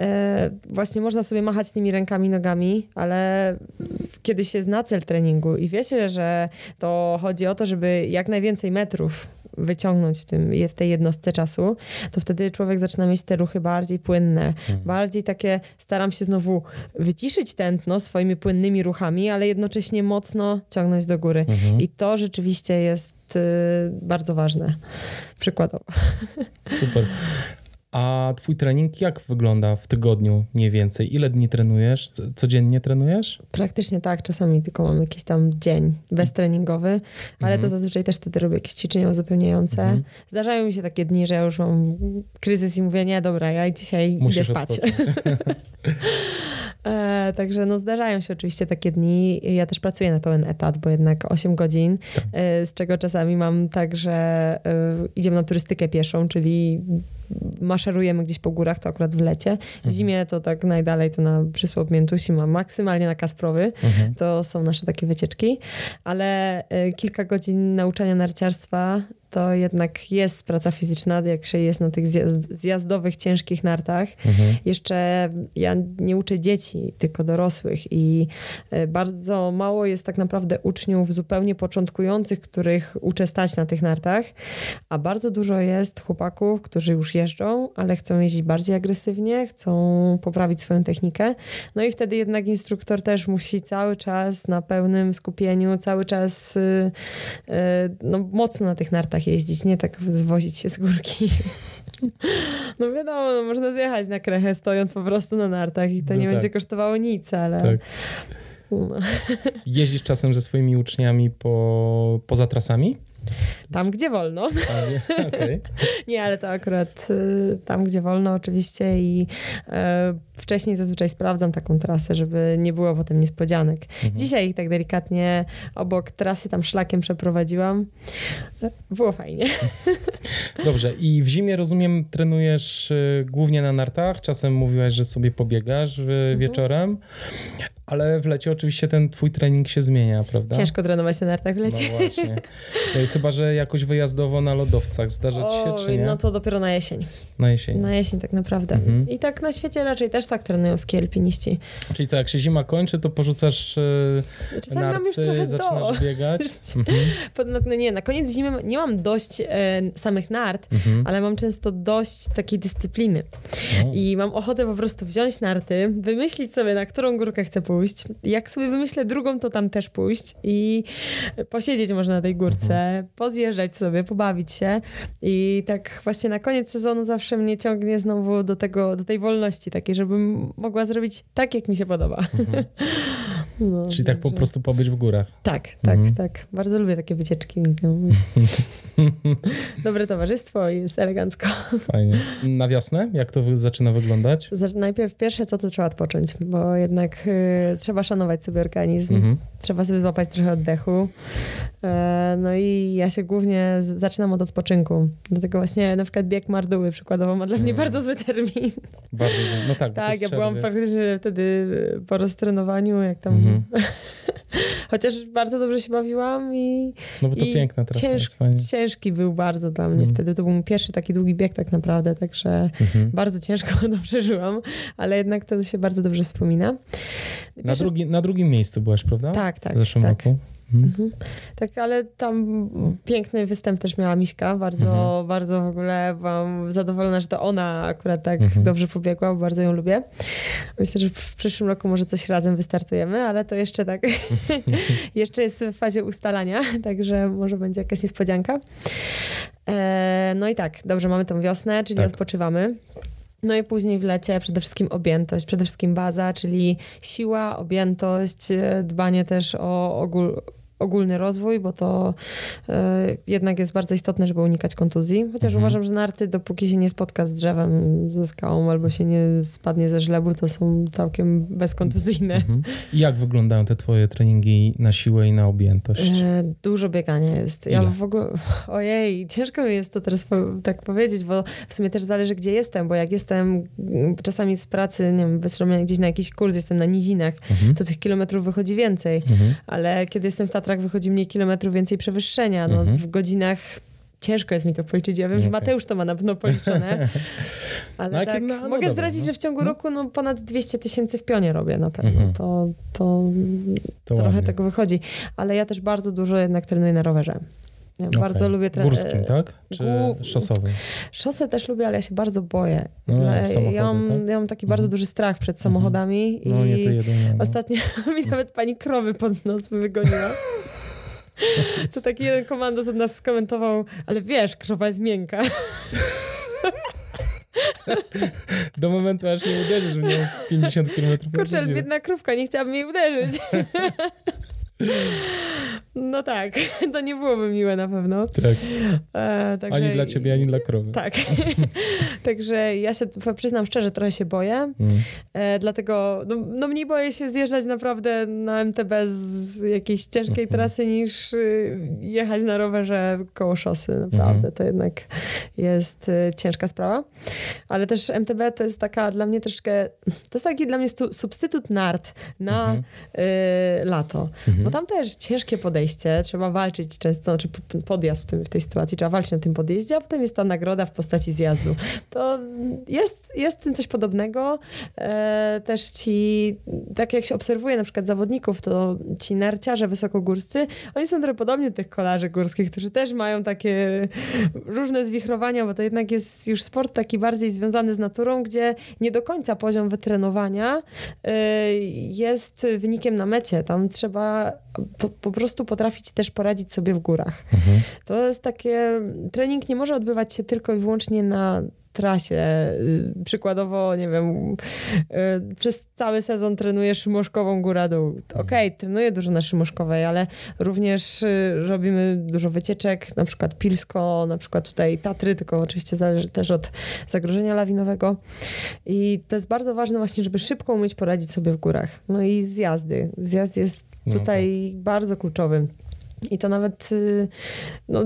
e, właśnie można sobie machać tymi rękami, nogami, ale kiedy się zna cel treningu i wiecie, że to chodzi o to, żeby jak najwięcej metrów wyciągnąć w, tym, w tej jednostce czasu, to wtedy człowiek zaczyna mieć te ruchy bardziej płynne, bardziej takie, staram się znowu wyciszyć tętno swoimi płynnymi ruchami, ale jednocześnie mocno ciągnąć do góry. Mhm. I to rzeczywiście jest y, bardzo ważne. Przykładowo. Super. A twój trening jak wygląda w tygodniu mniej więcej? Ile dni trenujesz? Co- Codziennie trenujesz? Praktycznie tak, czasami tylko mam jakiś tam dzień beztreningowy, ale to zazwyczaj też wtedy robię jakieś ćwiczenia uzupełniające. Mhm. Zdarzają mi się takie dni, że ja już mam kryzys i mówię, nie, dobra, ja dzisiaj idę Musisz spać. odpocząć. [laughs] E, także no zdarzają się oczywiście takie dni. Ja też pracuję na pełen etat, bo jednak 8 godzin, Tak. e, z czego czasami mam tak, że e, idziemy na turystykę pieszą, czyli maszerujemy gdzieś po górach, to akurat w lecie. W Mhm. zimie to tak najdalej to na Przysłop Miętusi, mam maksymalnie na Kasprowy. Mhm. To są nasze takie wycieczki, ale e, kilka godzin nauczania narciarstwa to jednak jest praca fizyczna, jak się jest na tych zjazd- zjazdowych, ciężkich nartach. Mhm. Jeszcze ja nie uczę dzieci, tylko dorosłych i e, bardzo mało jest tak naprawdę uczniów zupełnie początkujących, których uczę stać na tych nartach, a bardzo dużo jest chłopaków, którzy już jeżdżą, ale chcą jeździć bardziej agresywnie, chcą poprawić swoją technikę. No i wtedy jednak instruktor też musi cały czas na pełnym skupieniu, cały czas y, y, no, mocno na tych nartach jeździć, nie tak zwozić się z górki. No wiadomo, no, można zjechać na krechę stojąc po prostu na nartach i to No nie tak. będzie kosztowało nic, ale... Tak. No. Jeździsz czasem ze swoimi uczniami po, poza trasami? Tam, gdzie wolno. A, nie? Okej. [laughs] Nie, ale to akurat y, tam, gdzie wolno oczywiście i e, wcześniej zazwyczaj sprawdzam taką trasę, żeby nie było potem niespodzianek. Mhm. Dzisiaj ich tak delikatnie obok trasy tam szlakiem przeprowadziłam. Było fajnie. [laughs] Dobrze, i w zimie rozumiem, trenujesz y, głównie na nartach. Czasem mówiłaś, że sobie pobiegasz y, Mhm. wieczorem, ale w lecie oczywiście ten twój trening się zmienia, prawda? Ciężko trenować na nartach w lecie. No właśnie. Y, Chyba, że jakoś wyjazdowo na lodowcach? Zdarza ci się, czy nie? no to dopiero na jesień. Na jesień. Na jesień tak naprawdę. Mhm. I tak na świecie raczej też tak trenują ski alpiniści. Czyli co, jak się zima kończy, to porzucasz e, Czasami mam już narty, trochę zaczynasz do. biegać? [laughs] Mhm. Pod- no Nie, na koniec zimy nie mam dość e, samych nart, Mhm. ale mam często dość takiej dyscypliny. O. I mam ochotę po prostu wziąć narty, wymyślić sobie, na którą górkę chcę pójść. Jak sobie wymyślę drugą, to tam też pójść i posiedzieć można na tej górce, pozjeżdżać sobie, pobawić się. I tak właśnie na koniec sezonu zawsze mnie ciągnie znowu do tego, do tej wolności takiej, żebym mogła zrobić tak, jak mi się podoba. [laughs] No, Czyli tak po prostu pobyć w górach. Tak, tak, Mhm. tak. Bardzo lubię takie wycieczki. [laughs] Dobre towarzystwo i jest elegancko. Fajnie. Na wiosnę? Jak to zaczyna wyglądać? Najpierw pierwsze co to trzeba odpocząć, bo jednak y, trzeba szanować sobie organizm, Mhm. trzeba sobie złapać trochę oddechu. E, no i ja się głównie zaczynam od odpoczynku. Dlatego właśnie na przykład bieg Marduły przykładowo ma dla mnie Mm. bardzo zły termin. Bardzo, no tak. tak, ja byłam czerwiec. faktycznie wtedy po roztrenowaniu, jak tam... Mhm. [laughs] Chociaż bardzo dobrze się bawiłam i No bo to piękna trasa cięż- ciężki był bardzo dla mnie Mhm. wtedy. To był mój pierwszy taki długi bieg tak naprawdę, także Mhm. bardzo ciężko [laughs] to przeżyłam, ale jednak to się bardzo dobrze wspomina. Na, drugi, na drugim miejscu byłaś, prawda? Tak, tak, W zeszłym tak. roku. Mhm. Mhm. Tak, ale tam piękny występ też miała Miśka. Bardzo, Mhm. bardzo w ogóle byłam zadowolona, że to ona akurat tak Mhm. dobrze pobiegła, bo bardzo ją lubię. Myślę, że w przyszłym roku może coś razem wystartujemy, ale to jeszcze tak, [laughs] [laughs] jeszcze jest w fazie ustalania, [laughs] także może będzie jakaś niespodzianka. E, no i tak, dobrze, mamy tą wiosnę, czyli Tak. odpoczywamy. No i później w lecie przede wszystkim objętość, przede wszystkim baza, czyli siła, objętość, e, dbanie też o ogól, ogólny rozwój, bo to e, jednak jest bardzo istotne, żeby unikać kontuzji. Chociaż Mhm. uważam, że narty, dopóki się nie spotka z drzewem, ze skałą albo się nie spadnie ze żlebu, to są całkiem bezkontuzyjne. Mhm. [laughs] Jak wyglądają te twoje treningi na siłę i na objętość? E, dużo biegania jest. Ja Ile? w ogóle, ojej, ciężko mi jest to teraz po, tak powiedzieć, bo w sumie też zależy, gdzie jestem, bo jak jestem mm, czasami z pracy, nie wiem, wysłany gdzieś na jakiś kurs, jestem na nizinach, Mhm. to tych kilometrów wychodzi więcej. Mhm. Ale kiedy jestem w Tatrach, wychodzi mniej kilometrów, więcej przewyższenia. No, Mhm. W godzinach ciężko jest mi to policzyć. Ja wiem, że Okej. Mateusz to ma na pewno policzone. [laughs] Ale No, tak, no, no mogę zdradzić, no. że w ciągu No. roku no, ponad 200 tysięcy w pionie robię na pewno. Mhm. To, to To trochę ładnie. tego wychodzi. Ale ja też bardzo dużo jednak trenuję na rowerze. Okej. bardzo lubię trenować. Górskim, tak? Czy Gó- szosowym? Szosę też lubię, ale ja się bardzo boję. No, Dla- samochody, ja, mam, tak? ja mam taki Mhm. bardzo duży strach przed samochodami No i nie to jedyne. No. Ostatnio [laughs] mi nawet pani krowy pod nos wygoniła. [laughs] To taki jeden komandos od nas skomentował, ale wiesz, krowa jest miękka. [laughs] Do momentu, aż nie uderzysz w nią z 50 km Kurczę, biedna krówka, nie chciałabym jej uderzyć. No tak, [laughs] to nie byłoby miłe na pewno. Tak. E, także, Ani dla ciebie, ani dla krowy. Tak. [laughs] także ja się przyznam szczerze, trochę się boję. Mm. E, dlatego no, no mniej boję się zjeżdżać naprawdę na MTB z jakiejś ciężkiej Mhm. trasy niż y, jechać na rowerze koło szosy. Naprawdę Mhm. to jednak jest y, ciężka sprawa. Ale też MTB to jest taka dla mnie troszkę, to jest taki dla mnie substytut nart na Mhm. y, lato. Bo tam też ciężkie podejście, trzeba walczyć często, znaczy p- podjazd w, tym, w tej sytuacji, trzeba walczyć na tym podjeździe, a potem jest ta nagroda w postaci zjazdu. To jest, jest w tym coś podobnego. E, też ci, tak jak się obserwuje na przykład zawodników, to ci narciarze wysokogórscy, oni są trochę podobni do tych kolarzy górskich, którzy też mają takie różne zwichrowania, bo to jednak jest już sport taki bardziej związany z naturą, gdzie nie do końca poziom wytrenowania e, jest wynikiem na mecie. Tam trzeba po, po prostu potrafić też poradzić sobie w górach. Mhm. To jest takie, trening nie może odbywać się tylko i wyłącznie na trasie. Y, Przykładowo, nie wiem, y, przez cały sezon trenuję Szymoszkową góra-dół. Okej, trenuję dużo na Szymoszkowej, ale również y, robimy dużo wycieczek, na przykład Pilsko, na przykład tutaj Tatry, tylko oczywiście zależy też od zagrożenia lawinowego. I to jest bardzo ważne właśnie, żeby szybko umieć poradzić sobie w górach. No i zjazdy. Zjazd jest No tutaj bardzo kluczowy. I to nawet, y, no,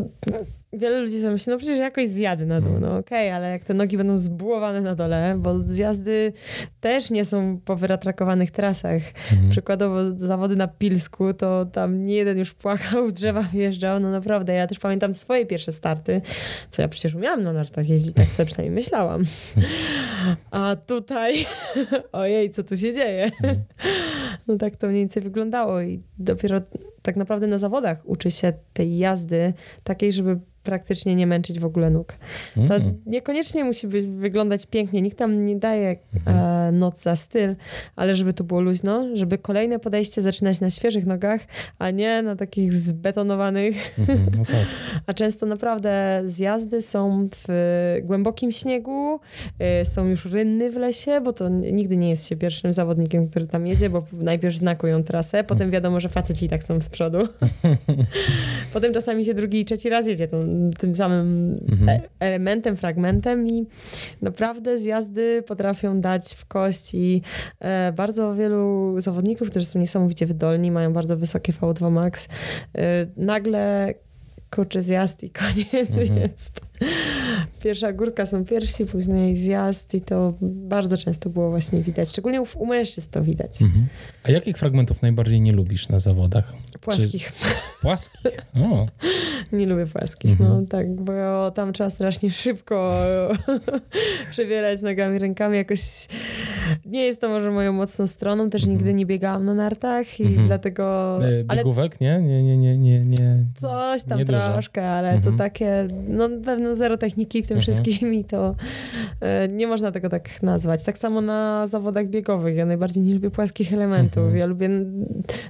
wiele ludzi sobie myśli, no przecież jakoś zjadę na dół, no okej, okay, ale jak te nogi będą zbułowane na dole, bo zjazdy też nie są po wyratrakowanych trasach. Mhm. Przykładowo zawody na Pilsku, to tam nie jeden już płakał, [laughs] drzewa wjeżdżał, no naprawdę. Ja też pamiętam swoje pierwsze starty, co ja przecież umiałam na nartach jeździć, tak sobie przynajmniej myślałam. [laughs] A tutaj, [laughs] ojej, co tu się dzieje? Mhm. No tak to mniej więcej wyglądało i dopiero tak naprawdę na zawodach uczy się tej jazdy takiej, żeby praktycznie nie męczyć w ogóle nóg. To mm. niekoniecznie musi być, wyglądać pięknie. Nikt tam nie daje e, noc za styl, ale żeby to było luźno, żeby kolejne podejście zaczynać na świeżych nogach, a nie na takich zbetonowanych. Mm, no tak. [laughs] a często naprawdę zjazdy są w głębokim śniegu, y, są już rynny w lesie, bo to nigdy nie jest się pierwszym zawodnikiem, który tam jedzie, bo najpierw znakują trasę, potem wiadomo, że faceci i tak są z przodu. [laughs] potem czasami się drugi i trzeci raz jedzie tą tym samym mhm. E, elementem, fragmentem i naprawdę zjazdy potrafią dać w kość i e, bardzo wielu zawodników, którzy są niesamowicie wydolni, mają bardzo wysokie VO2 max, e, nagle kurczę zjazd i koniec mhm. jest. Pierwsza górka są pierwsi, później zjazd i to bardzo często było właśnie widać. Szczególnie u mężczyzn to widać. Mhm. A jakich fragmentów najbardziej nie lubisz na zawodach? Płaskich. Czy... Płaskich? O. [laughs] Nie lubię płaskich, no mhm. tak, bo tam trzeba strasznie szybko [laughs] przebierać nogami, rękami. Jakoś nie jest to może moją mocną stroną, też mhm. nigdy nie biegałam na nartach i mhm. dlatego... E, biegówek, ale... nie? Nie, nie, nie, nie. Coś tam nie troszkę, ale mhm. to takie, no pewno zero techniki w tym mhm. wszystkim i to e, nie można tego tak nazwać. Tak samo na zawodach biegowych. Ja najbardziej nie lubię płaskich elementów. Mhm. Ja lubię,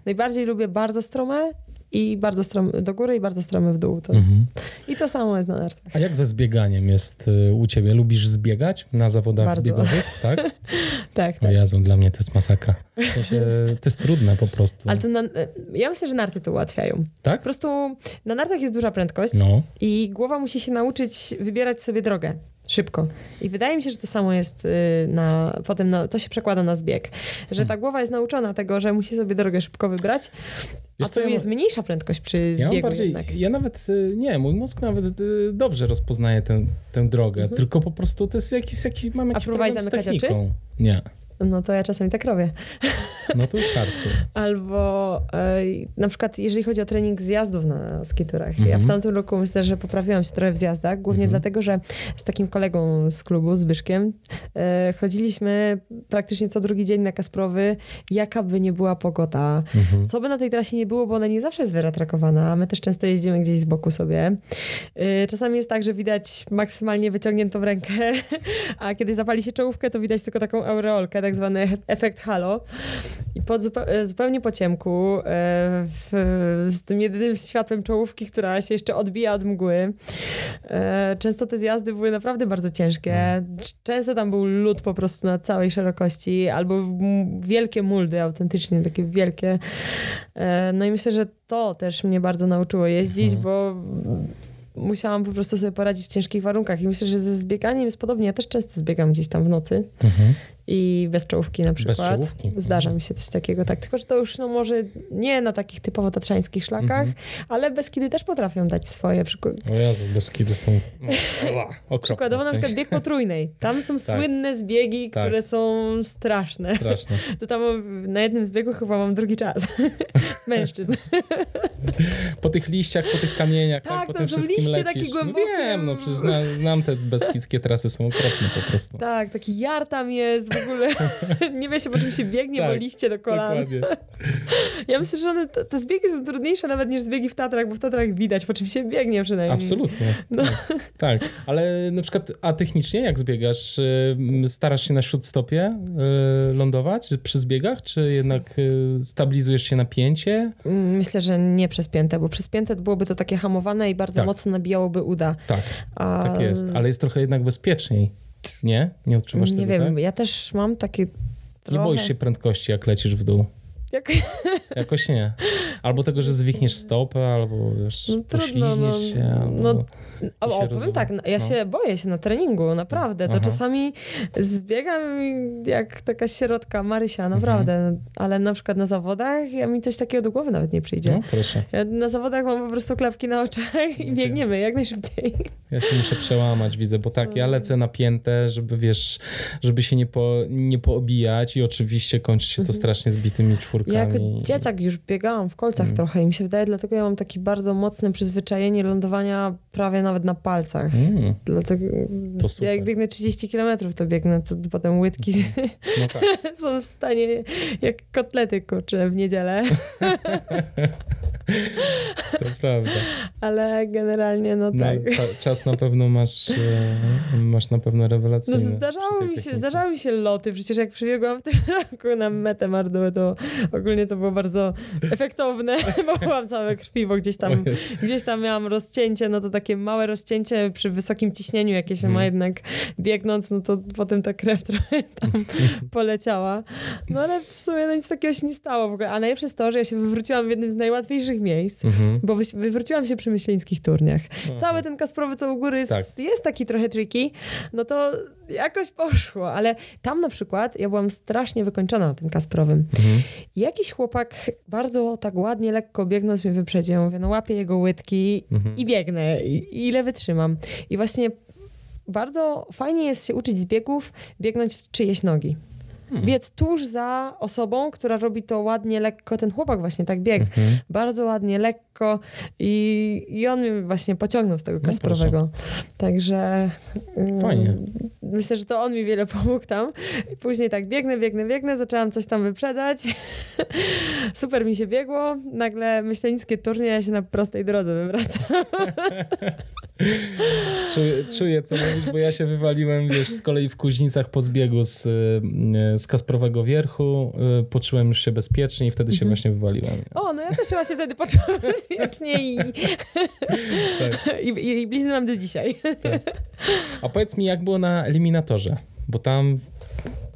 najbardziej lubię bardzo strome i bardzo stromy do góry i bardzo stromy w dół. To jest, mhm. I to samo jest na nartach. A jak ze zbieganiem jest y, u ciebie? Lubisz zbiegać na zawodach bardzo. biegowych? Tak? [laughs] tak, tak. O Jezu, dla mnie to jest masakra. W sensie, to jest trudne po prostu. Ale to na, ja myślę, że narty to ułatwiają. Tak? Po prostu na nartach jest duża prędkość no. i głowa musi się nauczyć wybierać sobie drogę szybko. I wydaje mi się, że to samo jest y, na, potem na, to się przekłada na zbieg. Że ta hmm. głowa jest nauczona tego, że musi sobie drogę szybko wybrać, Wiesz, a tu ja jest mniejsza prędkość przy ja zbiegu bardziej, jednak. Ja nawet, y, nie, mój mózg nawet y, dobrze rozpoznaje tę, tę drogę, mhm. tylko po prostu to jest jakiś, jakiś mam jakiś a problem z techniką. Nie. No to ja czasami tak robię. [laughs] No to już kartku. Albo na przykład jeżeli chodzi o trening zjazdów na skiturach. -hmm. Ja w mhm. tamtym roku myślę, że poprawiłam się trochę w zjazdach, głównie -hmm. dlatego, że z takim kolegą z klubu, z Byszkiem, e, chodziliśmy praktycznie co drugi dzień na Kasprowy, jaka by nie była pogoda. -hmm. Co by na tej trasie nie było, bo ona nie zawsze jest wyratrakowana, a my też często jeździmy gdzieś z boku sobie. E, czasami jest tak, że widać maksymalnie wyciągniętą rękę, [laughs] a kiedy zapali się czołówkę, to widać tylko taką aureolkę, tak zwany efekt halo. I pod zupe zupełnie po ciemku, e, w, z tym jedynym światłem czołówki, która się jeszcze odbija od mgły. E, często te zjazdy były naprawdę bardzo ciężkie. Często tam był lód po prostu na całej szerokości, albo wielkie muldy, autentycznie takie wielkie. E, no i myślę, że to też mnie bardzo nauczyło jeździć, mhm. bo musiałam po prostu sobie poradzić w ciężkich warunkach. I myślę, że ze zbieganiem jest podobnie. Ja też często zbiegam gdzieś tam w nocy. Mhm i bez czołówki na przykład. Bez czołówki. Zdarza mi się coś takiego, tak. Tylko, że to już no, może nie na takich typowo tatrzańskich szlakach, mm -hmm. ale Beskidy też potrafią dać swoje. Przyku... O Jezu, Beskidy są no, Przykładowo w sensie. na przykład bieg potrójnej. Tam są [laughs] tak. słynne zbiegi, tak. które są straszne. Straszne. [laughs] To tam na jednym zbiegu chyba mam drugi czas. [laughs] Z mężczyzn. po tych liściach, po tych kamieniach, tak, tak po tym wszystkim liście lecisz. Takie głębokie. No wiem, no przecież znam, znam te beskidzkie trasy, są okropne po prostu. Tak, taki jar tam jest, w ogóle [laughs] nie wie się po czym się biegnie, tak, bo liście do kolan. Dokładnie. [laughs] Ja myślę, że one, te, te zbiegi są trudniejsze nawet niż zbiegi w Tatrach, bo w Tatrach widać, po czym się biegnie przynajmniej. Absolutnie. No. Tak, tak, ale na przykład, a technicznie jak zbiegasz? Starasz się na śródstopie y, lądować przy zbiegach, czy jednak y, stabilizujesz się napięcie? Mm, myślę, że nie przez piętę, bo przez piętę byłoby to takie hamowane i bardzo tak. mocno nabijałoby uda. Tak, a... tak jest, ale jest trochę jednak bezpieczniej. Nie? Nie odczuwasz nie tego, Nie wiem, tak? ja też mam takie trochę... Nie boisz się prędkości, jak lecisz w dół? Jak... [laughs] Jakoś nie. Albo tego, że zwichniesz stopę, albo wiesz, No trudno, no, się, albo... no, się O, o, powiem tak, no, ja No. się boję się na treningu, naprawdę. To Aha. czasami zbiegam jak taka sierotka Marysia, naprawdę. Mhm. Ale na przykład na zawodach ja mi coś takiego do głowy nawet nie przyjdzie. No, proszę. Ja na zawodach mam po prostu klapki na oczach i Okej. biegniemy jak najszybciej. Ja się muszę przełamać, widzę, bo tak, ja lecę napięte, żeby wiesz, żeby się nie, po, nie poobijać i oczywiście kończy się to strasznie zbitymi czwórkami. Ja jako dzieciak już biegałam w kolcach Mhm. trochę i mi się wydaje, dlatego ja mam takie bardzo mocne przyzwyczajenie lądowania prawie nawet na palcach. Mm, Dlatego To super. jak biegnę 30 km, to biegnę, to potem łydki no [laughs] tak. są w stanie jak kotlety kurczę w niedzielę, [laughs] To prawda. ale generalnie no No, tak. cza- czas na pewno masz, e, masz na pewno No rewelacyjny. przy zdarzało tej mi, się, zdarzały mi się loty, przecież jak przybiegłam w tym [laughs] roku na metę Marduły, to ogólnie to było bardzo efektowne, bo byłam całe krwi, bo gdzieś tam. Gdzieś tam miałam rozcięcie, no to takie małe rozcięcie przy wysokim ciśnieniu, jakie się Mhm. ma jednak biegnąc, no to potem ta krew [laughs] trochę tam poleciała. No ale w sumie no nic takiego się nie stało w ogóle. A najlepsze jest to, że ja się wywróciłam w jednym z najłatwiejszych miejsc, Mhm. bo wywróciłam się przy myśleńskich turniach. Aha. Cały ten Kasprowy, co u góry jest, Tak. jest taki trochę tricky, no to jakoś poszło, ale tam na przykład ja byłam strasznie wykończona na tym Kasprowym. Mhm. Jakiś chłopak bardzo tak ładnie, lekko biegnąc mnie wyprzedził. Mówię, no łapię jego łydki Mhm. i biegnę. I ile wytrzymam. I właśnie bardzo fajnie jest się uczyć z biegów, biegnąć w czyjeś nogi. Hmm. Biec tuż za osobą, która robi to ładnie, lekko. Ten chłopak właśnie tak biegł. Mhm. Bardzo ładnie, lekko i, i on mnie właśnie pociągnął z tego No Kasprowego. Także ym, Fajnie. myślę, że to on mi wiele pomógł tam. I później tak biegnę, biegnę, biegnę, zaczęłam coś tam wyprzedzać. [laughs] Super mi się biegło. Nagle myślenickie turnie, ja się na prostej drodze wywracam. [laughs] Czuję, czuję, co mówisz, bo ja się wywaliłem, wiesz, z kolei w Kuźnicach po zbiegu z, y, z Kasprowego Wierchu, y, poczułem już się bezpiecznie i wtedy się właśnie wywaliłem. O, no ja też chyba się wtedy poczułam bezpiecznie i, Tak. i, i, i blizny mam do dzisiaj. A powiedz mi, jak było na eliminatorze, bo tam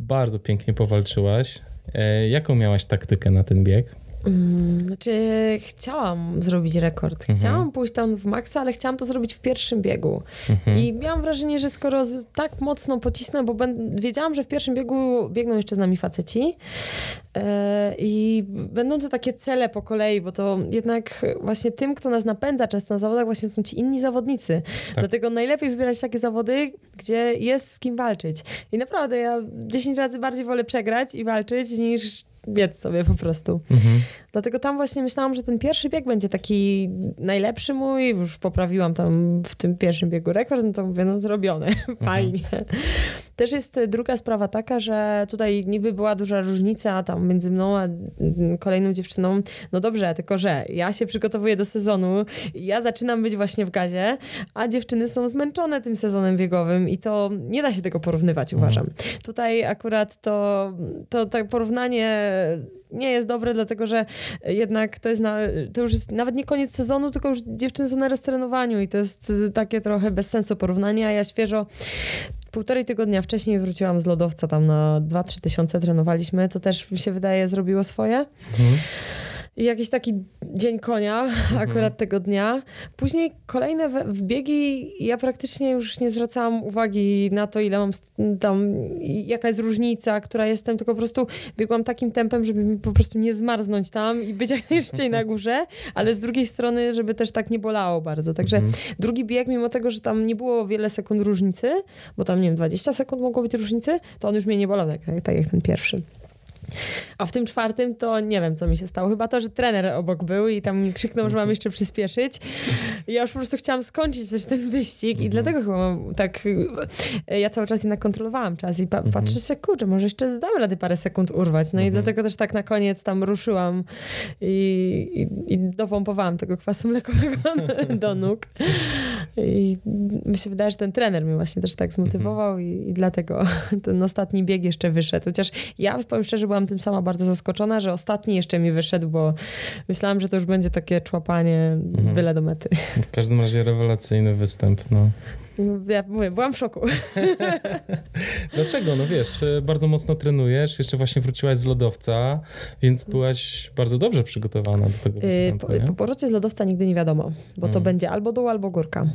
bardzo pięknie powalczyłaś. E, jaką miałaś taktykę na ten bieg? Mm, Znaczy, chciałam zrobić rekord. Mhm. Chciałam pójść tam w maksa, ale chciałam to zrobić w pierwszym biegu. Mhm. I miałam wrażenie, że skoro tak mocno pocisnę, bo ben, wiedziałam, że w pierwszym biegu biegną jeszcze z nami faceci e, i będą to takie cele po kolei, bo to jednak właśnie tym, kto nas napędza często na zawodach, właśnie są ci inni zawodnicy. Dlatego najlepiej wybierać takie zawody, gdzie jest z kim walczyć. I naprawdę ja 10 razy bardziej wolę przegrać i walczyć, niż biec sobie po prostu. Mhm. Dlatego tam właśnie myślałam, że ten pierwszy bieg będzie taki najlepszy mój. Już poprawiłam tam w tym pierwszym biegu rekord, no to mówię, no zrobione, [laughs] fajnie. Też jest e, druga sprawa taka, że tutaj niby była duża różnica tam między mną a mm, kolejną dziewczyną. No dobrze, tylko że ja się przygotowuję do sezonu, ja zaczynam być właśnie w gazie, a dziewczyny są zmęczone tym sezonem biegowym i to nie da się tego porównywać, uważam. Tutaj akurat to, to tak porównanie nie jest dobre, dlatego że jednak to jest, na, to już jest nawet nie koniec sezonu, tylko już dziewczyny są na roztrenowaniu i to jest takie trochę bez sensu porównanie, a ja świeżo półtorej tygodnia wcześniej wróciłam z lodowca, tam na 2-3 tysiące trenowaliśmy, to też mi się wydaje zrobiło swoje. Mhm. Jakiś taki dzień konia [laughs] akurat tego dnia. Później kolejne wbiegi ja praktycznie już nie zwracałam uwagi na to, ile mam tam, jaka jest różnica, która jestem, tylko po prostu biegłam takim tempem, żeby mi po prostu nie zmarznąć tam i być [laughs] jak najszybciej na górze, ale z drugiej strony, żeby też tak nie bolało bardzo. Także Mhm. drugi bieg, mimo tego, że tam nie było wiele sekund różnicy, bo tam, nie wiem, 20 sekund mogło być różnicy, to on już mnie nie bolał, tak, tak jak ten pierwszy. A w tym czwartym to nie wiem, co mi się stało. Chyba to, że trener obok był i tam mi krzyknął, że mam jeszcze przyspieszyć. I ja już po prostu chciałam skończyć też ten wyścig i dlatego chyba mam tak... e, Ja cały czas jednak kontrolowałam czas i pa- patrzę się, kurczę, może jeszcze zdamy rady parę sekund urwać. No i dlatego też tak na koniec tam ruszyłam i, i, i dopompowałam tego kwasu mlekowego [laughs] do nóg. I mi się wydaje, że ten trener mnie właśnie też tak zmotywował i, i dlatego ten ostatni bieg jeszcze wyszedł. Chociaż ja powiem szczerze, byłam tym sama bardzo zaskoczona, że ostatni jeszcze mi wyszedł, bo myślałam, że to już będzie takie człapanie byle do mety. W każdym razie rewelacyjny występ, no. Ja mówię, byłam w szoku. [laughs] Dlaczego? No wiesz, e, bardzo mocno trenujesz, jeszcze właśnie wróciłaś z lodowca, więc byłaś bardzo dobrze przygotowana do tego Y, występu, Po, po z lodowca nigdy nie wiadomo, bo to Mm. będzie albo dół, albo górka.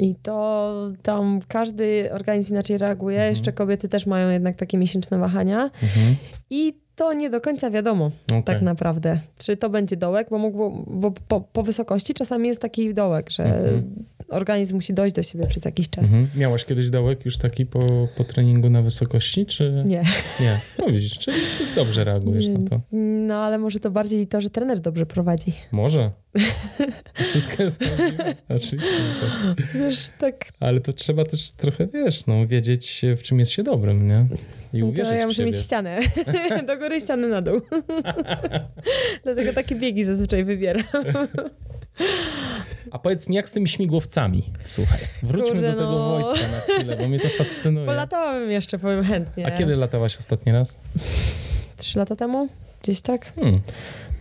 I to tam każdy organizm inaczej reaguje. Mhm. Jeszcze kobiety też mają jednak takie miesięczne wahania. Mhm. I to nie do końca wiadomo Okej. tak naprawdę. Czy to będzie dołek, bo, mógł, bo po, po wysokości czasami jest taki dołek, że Mhm. organizm musi dojść do siebie przez jakiś czas. Mhm. Miałaś kiedyś dołek już taki po, po treningu na wysokości, czy Nie. nie? No widzisz, ty dobrze reagujesz na to. No ale może to bardziej to, że trener dobrze prowadzi. Może. [laughs] Wszystko jest możliwe. Oczywiście. Tak. Tak Ale to trzeba też trochę, wiesz, no, wiedzieć w czym jest się dobrym, nie? I No to ja muszę mieć ścianę. [laughs] Do góry ściany na dół. [laughs] Dlatego takie biegi zazwyczaj wybieram. A powiedz mi, jak z tymi śmigłowcami? Słuchaj, wróćmy Kurde, do tego no. wojska na chwilę, bo mnie to fascynuje. Polatałabym jeszcze, powiem chętnie. A kiedy latałaś ostatni raz? Trzy lata temu? Gdzieś tak? Hmm.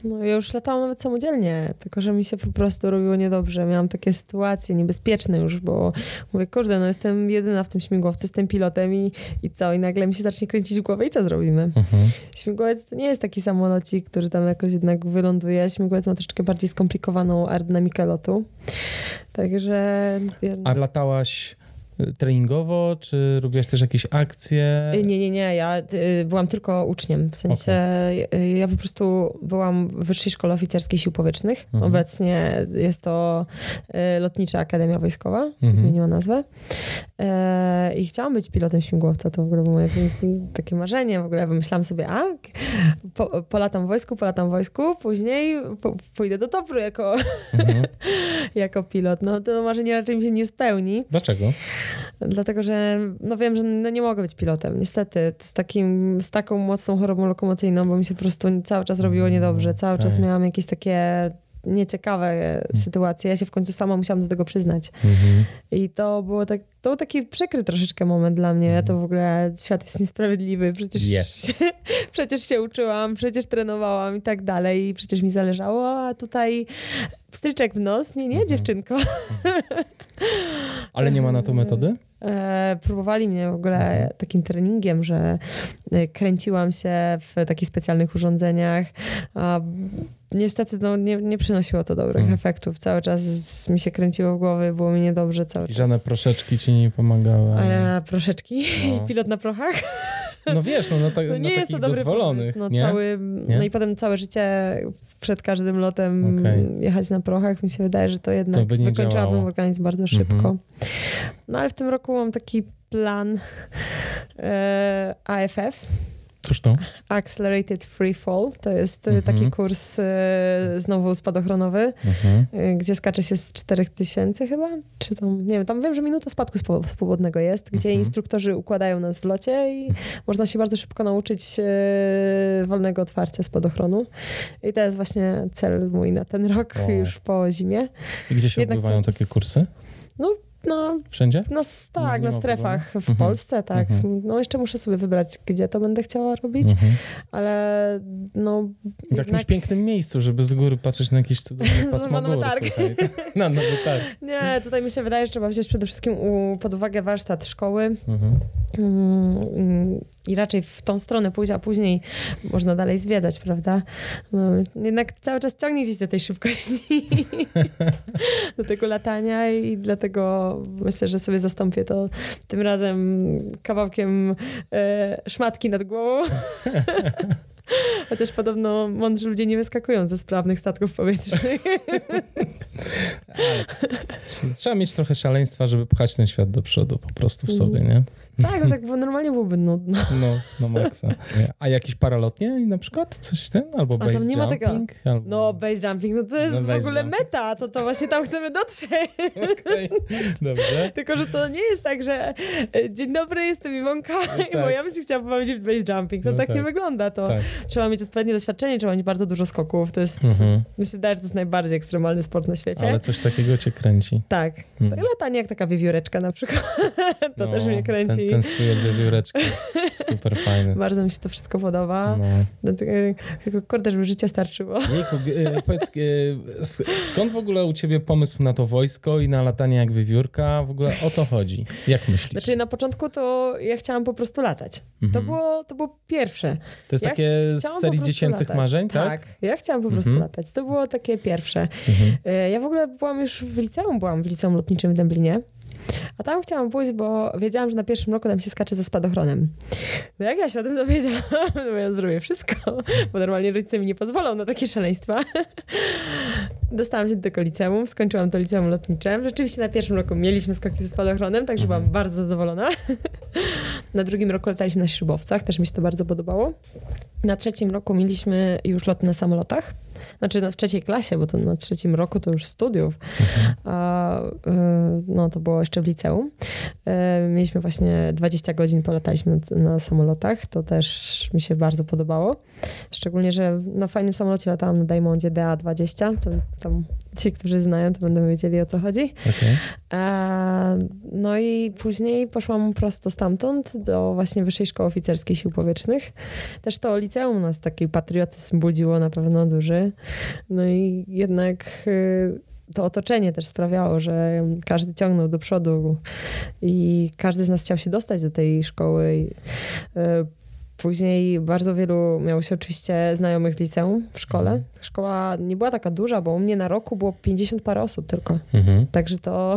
No ja już latałam nawet samodzielnie, tylko że mi się po prostu robiło niedobrze. Miałam takie sytuacje niebezpieczne już, bo mówię, kurde, no jestem jedyna w tym śmigłowcu, jestem pilotem i, i co? I nagle mi się zacznie kręcić w głowę i co zrobimy? Mhm. Śmigłowiec to nie jest taki samolocik, który tam jakoś jednak wyląduje. Śmigłowiec ma troszeczkę bardziej skomplikowaną aerodynamikę lotu. Także... A latałaś treningowo, czy robiłaś też jakieś akcje? Y, Nie, nie, nie. Ja y, byłam tylko uczniem. W sensie y, ja po prostu byłam w Wyższej Szkole Oficerskiej Sił Powietrznych. Mhm. Obecnie jest to Lotnicza Akademia Wojskowa. Mhm. Zmieniła nazwę. I chciałam być pilotem śmigłowca. To w ogóle było takie marzenie. W ogóle wymyślałam sobie, a po, polatam w wojsku, polatam w wojsku, później po, pójdę do Topru jako, Mhm. [laughs] jako pilot. No to marzenie raczej mi się nie spełni. Dlaczego? Dlatego, że no wiem, że no nie mogę być pilotem. Niestety, z, takim, z taką mocną chorobą lokomocyjną, bo mi się po prostu cały czas robiło niedobrze. Cały czas Okej. miałam jakieś takie nieciekawe sytuacje. Ja się w końcu sama musiałam do tego przyznać. Mhm. I to było tak, to był taki przykry troszeczkę moment dla mnie. To w ogóle świat jest niesprawiedliwy. Przecież, Jest. się, [laughs] przecież się uczyłam, przecież trenowałam i tak dalej. I przecież mi zależało, a tutaj stryczek w nos. Nie, nie, Mhm. dziewczynko. Ale nie ma na to metody? [laughs] E, próbowali mnie w ogóle Mhm. takim treningiem, że e, kręciłam się w takich specjalnych urządzeniach. Niestety no, nie, nie przynosiło to dobrych Mhm. efektów. Cały czas mi się kręciło w głowie, było mi niedobrze cały I czas. żadne proszeczki ci nie pomagały. E, proszeczki. No. [laughs] Pilot na prochach. No wiesz, no na, ta, [laughs] No nie jest to dobry dozwolonych, pomysł. No, nie? cały, no i potem całe życie przed każdym lotem Okej. jechać na prochach. Mi się wydaje, że to jednak To by nie wykończyłabym działało. organizm bardzo szybko. Mhm. No ale w tym roku mam taki plan [laughs] e, AFF. Cóż to? Accelerated Free Fall. To jest e, Mhm. taki kurs e, znowu spadochronowy, Mhm. e, gdzie skacze się z 4000 chyba, czy tam, nie wiem, tam wiem, że minuta spadku swobodnego jest, gdzie Mhm. instruktorzy układają nas w locie i można się bardzo szybko nauczyć e, wolnego otwarcia spadochronu. I to jest właśnie cel mój na ten rok, O. już po zimie. I gdzie się Jednak odbywają takie kursy? No, Wszędzie? no s- Nie- tak, nie na strefach w Mhm. Polsce, tak. Mhm. No jeszcze muszę sobie wybrać, gdzie to będę chciała robić, Mhm. ale no... W jakimś jednak- pięknym miejscu, żeby z góry patrzeć na jakieś cudowne [laughs] pasmo gór. Na nowy targ. Nie, tutaj mi się wydaje, że trzeba wziąć przede wszystkim u, pod uwagę warsztat szkoły Mhm. mm, i raczej w tą stronę pójść, a później można dalej zwiedzać, prawda? No, jednak cały czas ciągnie gdzieś do tej szybkości, [laughs] do tego latania i dlatego myślę, że sobie zastąpię to tym razem kawałkiem e, szmatki nad głową. [laughs] Chociaż podobno mądrzy ludzie nie wyskakują ze sprawnych statków powietrznych. [laughs] Ale trzeba mieć trochę szaleństwa, żeby pchać ten świat do przodu po prostu w sobie, nie? Tak, no tak, bo normalnie byłoby nudno. [laughs] No, no maksa. A jakieś paralotnie na przykład? Coś tym? Albo base ma tego. jumping? Albo... No, base jumping, no to jest No, w ogóle jumping. meta, to, to właśnie tam chcemy dotrzeć. [laughs] Okej, dobrze. Tylko, że to nie jest tak, że e, dzień dobry, jestem Iwonka, No bo tak. ja bym się chciała w base jumping. To No tak, tak. nie wygląda. To Tak. trzeba mieć odpowiednie doświadczenie, trzeba mieć bardzo dużo skoków. To jest, Mhm. wydaje, że to jest najbardziej ekstremalny sport na świecie. Ale coś takiego cię kręci. Tak. Mhm. Tak latanie jak taka wiewióreczka na przykład. [laughs] to No, też mnie kręci. I Testuję dwie wióreczki. Jest [laughs] Super fajny. bardzo mi się to wszystko podoba. No. Dlatego, Tylko kurde, żeby życia starczyło. Jejku, e, powiedz, e, skąd w ogóle u ciebie pomysł na to wojsko i na latanie jak wywiórka? W ogóle o co chodzi? Jak myślisz? Znaczy na początku to ja chciałam po prostu latać. To, Mhm. było, to było pierwsze. to jest ja takie z serii dziecięcych latać. marzeń, tak? Tak, ja chciałam po prostu Mhm. latać. To było takie pierwsze. Mhm. E, Ja w ogóle byłam już w liceum, byłam w liceum lotniczym w Dęblinie. A tam chciałam pójść, bo wiedziałam, że na pierwszym roku tam się skacze ze spadochronem. No jak ja się o tym dowiedziałam, [laughs] no ja zrobię wszystko, bo normalnie rodzice mi nie pozwolą na takie szaleństwa. [laughs] Dostałam się do tego liceum, skończyłam to liceum lotnicze. Rzeczywiście na pierwszym roku mieliśmy skoki ze spadochronem, także byłam bardzo zadowolona. [laughs] Na drugim roku lataliśmy na śrubowcach, też mi się to bardzo podobało. Na trzecim roku mieliśmy już loty na samolotach. Znaczy no, w trzeciej klasie, bo to na trzecim roku to już studiów. A, y, no to było jeszcze w liceum. Y, Mieliśmy właśnie 20 godzin, polataliśmy na, na samolotach. To też mi się bardzo podobało. Szczególnie, że na fajnym samolocie latałam na Diamondzie DA-20. To tam ci, którzy znają, to będą wiedzieli o co chodzi. Okej. E, No i później poszłam prosto stamtąd do właśnie Wyższej Szkoły Oficerskiej Sił Powietrznych. Też to liceum nas taki patriotyzm budziło na pewno duży. No i jednak y, to otoczenie też sprawiało, że każdy ciągnął do przodu i każdy z nas chciał się dostać do tej szkoły. Później bardzo wielu miało się oczywiście znajomych z liceum w szkole. Mhm. Szkoła nie była taka duża, bo u mnie na roku było 50 parę osób tylko. Mhm. Także to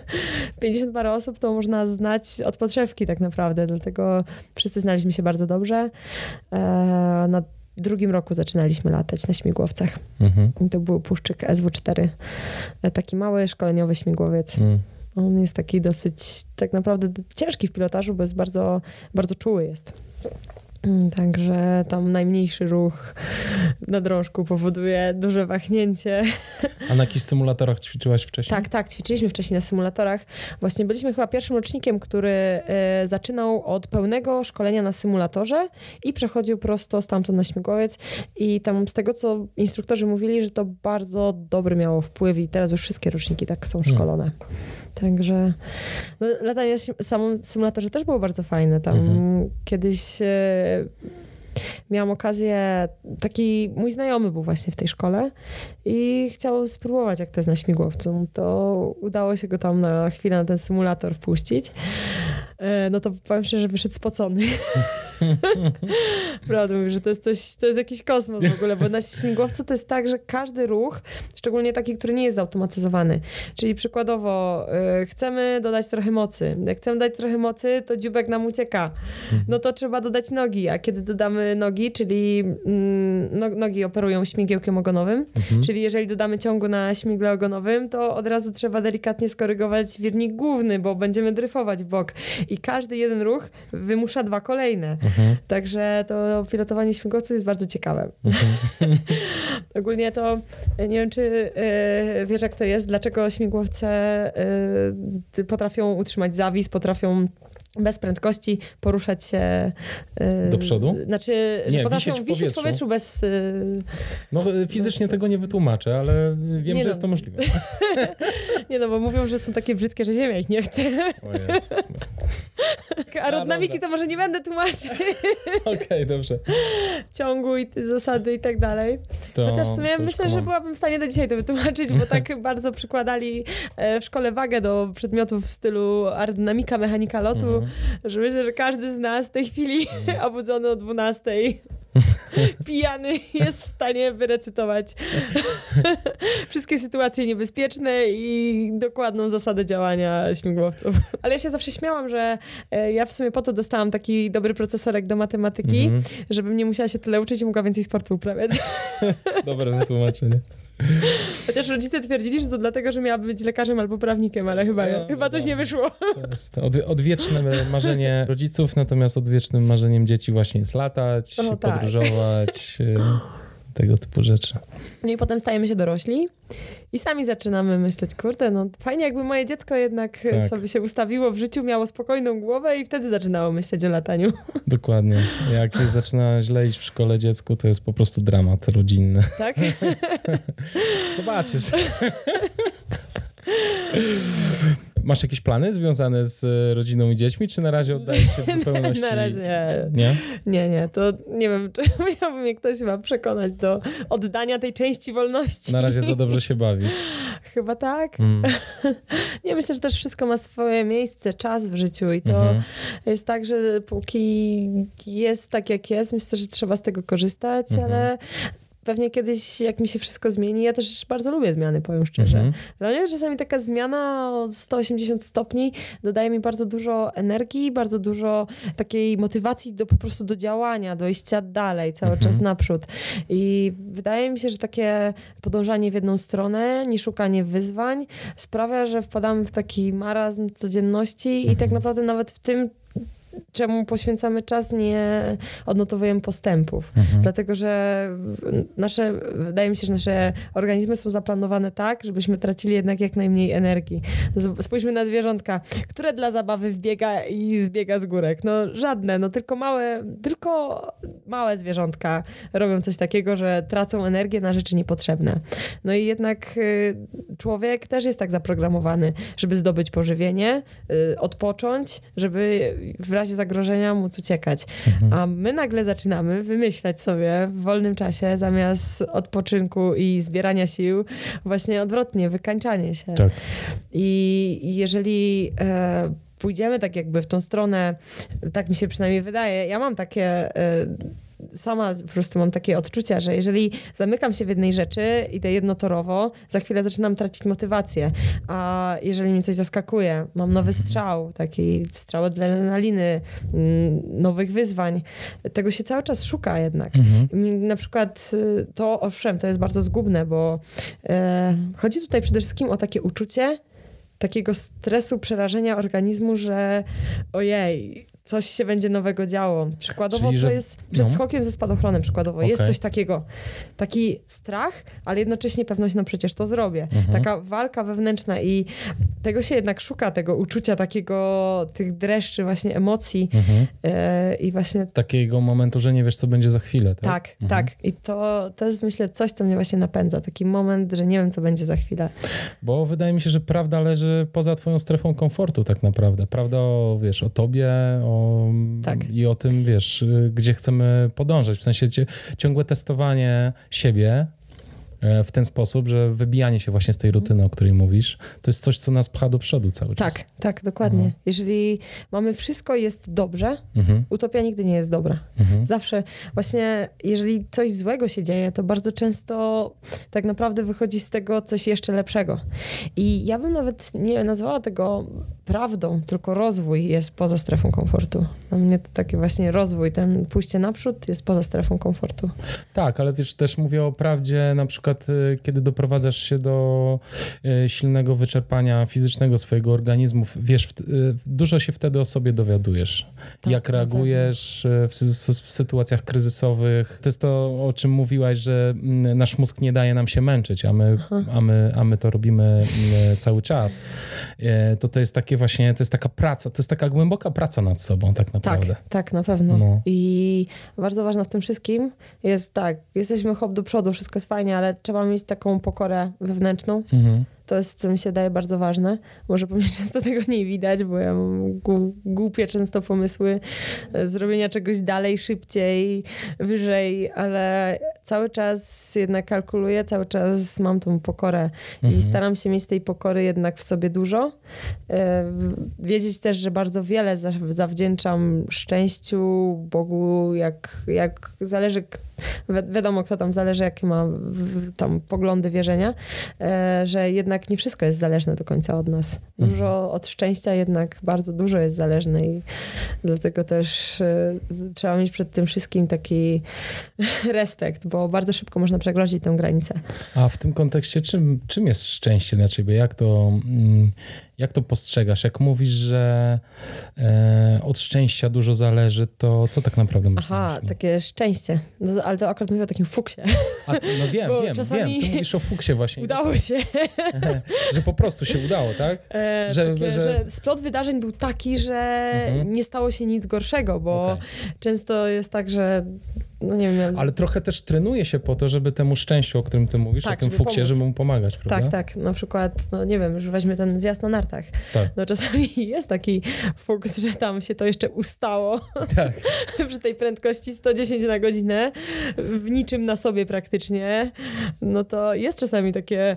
[laughs] 50 parę osób to można znać od podszewki tak naprawdę, dlatego wszyscy znaliśmy się bardzo dobrze. E, Na drugim roku zaczynaliśmy latać na śmigłowcach. Mhm. To był puszczyk SW4, E, taki mały szkoleniowy śmigłowiec. Mm. On jest taki dosyć tak naprawdę ciężki w pilotażu, bo jest bardzo, bardzo czuły jest. Mm, Także tam najmniejszy ruch na drążku powoduje duże wahnięcie. A na jakichś symulatorach ćwiczyłaś wcześniej? Tak, tak, ćwiczyliśmy wcześniej na symulatorach. Właśnie byliśmy chyba pierwszym rocznikiem, który e, zaczynał od pełnego szkolenia na symulatorze i przechodził prosto stamtąd na śmigłowiec. I tam z tego, co instruktorzy mówili, że to bardzo dobry miało wpływ i teraz już wszystkie roczniki tak są Hmm. szkolone. Także no, latanie na samym symulatorze też było bardzo fajne. Tam Mhm. kiedyś e, miałam okazję, taki mój znajomy był właśnie w tej szkole i chciał spróbować, jak to jest na śmigłowcu. To udało się go tam na chwilę na ten symulator wpuścić. E, No to powiem szczerze, że wyszedł spocony. [laughs] [laughs] Prawda, mówię, że to jest coś, to jest jakiś kosmos w ogóle, bo na śmigłowcu to jest tak, że każdy ruch, szczególnie taki, który nie jest zautomatyzowany, czyli przykładowo y, chcemy dodać trochę mocy. Jak chcemy dać trochę mocy, to dziubek nam ucieka. No to trzeba dodać nogi, a kiedy dodamy nogi, czyli mm, no, nogi operują śmigiełkiem ogonowym, Mhm. czyli jeżeli dodamy ciągu na śmigle ogonowym, to od razu trzeba delikatnie skorygować wirnik główny, bo będziemy dryfować w bok. I każdy jeden ruch wymusza dwa kolejne. Mhm. Także to pilotowanie śmigłowców jest bardzo ciekawe. [laughs] Ogólnie to e, nie wiem, czy e, wiesz, jak to jest, dlaczego śmigłowce e, potrafią utrzymać zawis, potrafią bez prędkości poruszać się. e, Do przodu? Znaczy, że Nie, potrafią wisieć w wisieć w powietrzu. powietrzu bez. e, No fizycznie tego nie wytłumaczę, ale wiem, Nie że no. jest to możliwe. [laughs] Nie no, bo mówią, że są takie brzydkie, że ziemia ich nie chce. Jezus. Aerodynamiki dobra. to może nie będę tłumaczyć. [laughs] Okej, dobrze. [laughs] Ciągu i zasady i tak dalej. To, Chociaż w sumie myślę, że byłabym w stanie do dzisiaj to wytłumaczyć, bo tak bardzo przykładali e, w szkole wagę do przedmiotów w stylu aerodynamika, mechanika lotu, Mhm. że myślę, że każdy z nas w tej chwili [laughs] obudzony o 12 [laughs] pijany jest w stanie wyrecytować [laughs] wszystkie sytuacje niebezpieczne i dokładną zasadę działania śmigłowców. Ale ja się zawsze śmiałam, że e, ja w sumie po to dostałam taki dobry procesorek do matematyki, Mhm. żebym nie musiała się tyle uczyć i mogła więcej sportu uprawiać. Dobre wytłumaczenie. [laughs] Chociaż rodzice twierdzili, że to dlatego, że miała być lekarzem albo prawnikiem, ale chyba, No, chyba coś no. nie wyszło. To jest od, odwieczne marzenie rodziców, natomiast odwiecznym marzeniem dzieci właśnie jest latać, No tak. podróżować, e, [laughs] tego typu rzeczy. No i potem stajemy się dorośli i sami zaczynamy myśleć, kurde, no fajnie jakby moje dziecko jednak Tak. sobie się ustawiło w życiu, miało spokojną głowę i wtedy zaczynało myśleć o lataniu. Dokładnie. Jak zaczyna źle iść w szkole dziecku, to jest po prostu dramat rodzinny. Tak? [laughs] [laughs] Masz jakieś plany związane z e, rodziną i dziećmi, czy na razie oddajesz się w [laughs] zupełności? na razie nie. Nie? Nie, nie, to nie wiem, czy [laughs] musiałbym mnie ktoś chyba przekonać do oddania tej części wolności. Na razie za dobrze się bawisz. [laughs] Chyba tak. Mm. Nie, myślę, że też wszystko ma swoje miejsce, czas w życiu i to Mhm. jest tak, że póki jest tak, jak jest, myślę, że trzeba z tego korzystać, Mhm. ale pewnie kiedyś, jak mi się wszystko zmieni, ja też bardzo lubię zmiany, powiem szczerze. Mhm. Dla mnie czasami taka zmiana o 180 stopni dodaje mi bardzo dużo energii, bardzo dużo takiej motywacji do po prostu do działania, do iścia dalej, cały Mhm. czas naprzód. I wydaje mi się, że takie podążanie w jedną stronę, nie szukanie wyzwań sprawia, że wpadamy w taki marazm codzienności i tak naprawdę nawet w tym czemu poświęcamy czas, nie odnotowujemy postępów. Mhm. Dlatego, że nasze, wydaje mi się, że nasze organizmy są zaplanowane tak, żebyśmy tracili jednak jak najmniej energii. Spójrzmy na zwierzątka, które dla zabawy wbiega i zbiega z górek. No żadne, no tylko małe, tylko małe zwierzątka robią coś takiego, że tracą energię na rzeczy niepotrzebne. No i jednak y, człowiek też jest tak zaprogramowany, żeby zdobyć pożywienie, y, odpocząć, żeby w razie zagrożenia móc uciekać. Mhm. A my nagle zaczynamy wymyślać sobie w wolnym czasie zamiast odpoczynku i zbierania sił, właśnie odwrotnie, wykańczanie się. Tak. I i jeżeli e, pójdziemy tak jakby w tą stronę, tak mi się przynajmniej wydaje, ja mam takie. E, Sama po prostu mam takie odczucia, że jeżeli zamykam się w jednej rzeczy, idę jednotorowo, za chwilę zaczynam tracić motywację. A jeżeli mnie coś zaskakuje, mam nowy strzał, taki strzał adrenaliny, mm, nowych wyzwań, tego się cały czas szuka jednak. Mhm. Na przykład y, to, owszem, to jest bardzo zgubne, bo e, chodzi tutaj przede wszystkim o takie uczucie takiego stresu, przerażenia organizmu, że ojej, coś się będzie nowego działo. Przykładowo Czyli, to że- jest przed no. skokiem ze spadochronem przykładowo. Jest Okej. coś takiego. Taki strach, ale jednocześnie pewność, no przecież to zrobię. Mhm. Taka walka wewnętrzna i tego się jednak szuka, tego uczucia takiego, tych dreszczy, właśnie emocji Mhm. e, i właśnie Takiego momentu, że nie wiesz, co będzie za chwilę, tak? tak, Mhm. tak. I to, to jest myślę coś, co mnie właśnie napędza. Taki moment, że nie wiem, co będzie za chwilę. Bo wydaje mi się, że prawda leży poza twoją strefą komfortu tak naprawdę. Prawda o, wiesz, o tobie o, Tak. i o tym, wiesz, y, gdzie chcemy podążać. W sensie ciągłe testowanie siebie e, w ten sposób, że wybijanie się właśnie z tej rutyny, o której mówisz, to jest coś, co nas pcha do przodu cały czas. Tak, tak, dokładnie. Mhm. Jeżeli mamy wszystko jest dobrze, Mhm, utopia nigdy nie jest dobra. mhm. Zawsze właśnie, jeżeli coś złego się dzieje, to bardzo często tak naprawdę wychodzi z tego coś jeszcze lepszego. I ja bym nawet nie nazwała tego prawdą, tylko rozwój jest poza strefą komfortu. Dla mnie to taki właśnie rozwój, ten pójście naprzód jest poza strefą komfortu. Tak, ale wiesz, też mówię o prawdzie, na przykład, y, kiedy doprowadzasz się do y, silnego wyczerpania fizycznego swojego organizmu, wiesz, y, dużo się wtedy o sobie dowiadujesz. Tak, jak reagujesz w, w sytuacjach kryzysowych. To jest to, o czym mówiłaś, że mm, nasz mózg nie daje nam się męczyć, a my, a my, a my to robimy mm, cały czas. To to jest takie właśnie, to jest taka praca, to jest taka głęboka praca nad sobą tak naprawdę. Tak, tak, na pewno. No. I bardzo ważne w tym wszystkim jest tak, jesteśmy hop do przodu, wszystko jest fajnie, ale trzeba mieć taką pokorę wewnętrzną. Mhm. To jest, co mi się daje bardzo ważne. Może po mnie [laughs] często tego nie widać, bo ja mam głupie często pomysły zrobienia czegoś dalej, szybciej, wyżej, ale cały czas jednak kalkuluję, cały czas mam tą pokorę i Mhm. staram się mieć tej pokory jednak w sobie dużo. E, Wiedzieć też, że bardzo wiele za- zawdzięczam szczęściu, Bogu, jak, jak zależy, wi- wiadomo kto tam zależy, jakie ma tam poglądy, wierzenia, e, że jednak nie wszystko jest zależne do końca od nas. Dużo od szczęścia jednak bardzo dużo jest zależne i dlatego też e, trzeba mieć przed tym wszystkim taki [laughs] respekt, bo bardzo szybko można przekroczyć tę granicę. A w tym kontekście, czym, czym jest szczęście dla ciebie? Jak to, mm, jak to postrzegasz? Jak mówisz, że e, od szczęścia dużo zależy, to co tak naprawdę masz Aha, myśli? takie szczęście. No, ale to akurat mówię o takim fuksie. A, no [laughs] wiem, bo wiem, wiem. Ty mówisz o fuksie właśnie. [laughs] Udało się. Że po prostu się udało, tak? E, Że- takie, że- że... splot wydarzeń był taki, że Mhm. nie stało się nic gorszego, bo Okej. często jest tak, że no nie wiem. Ale trochę też trenuje się po to, żeby temu szczęściu, o którym ty mówisz, Tak, o tym żeby fuksie, pomóc. żeby mu pomagać, prawda? Tak, tak. Na przykład, no nie wiem, już weźmy ten zjazd na nartach. Tak. No czasami [laughs] jest taki fuks, że tam się to jeszcze ustało tak. [laughs] przy tej prędkości 110 na godzinę, w niczym na sobie praktycznie. No to jest czasami takie,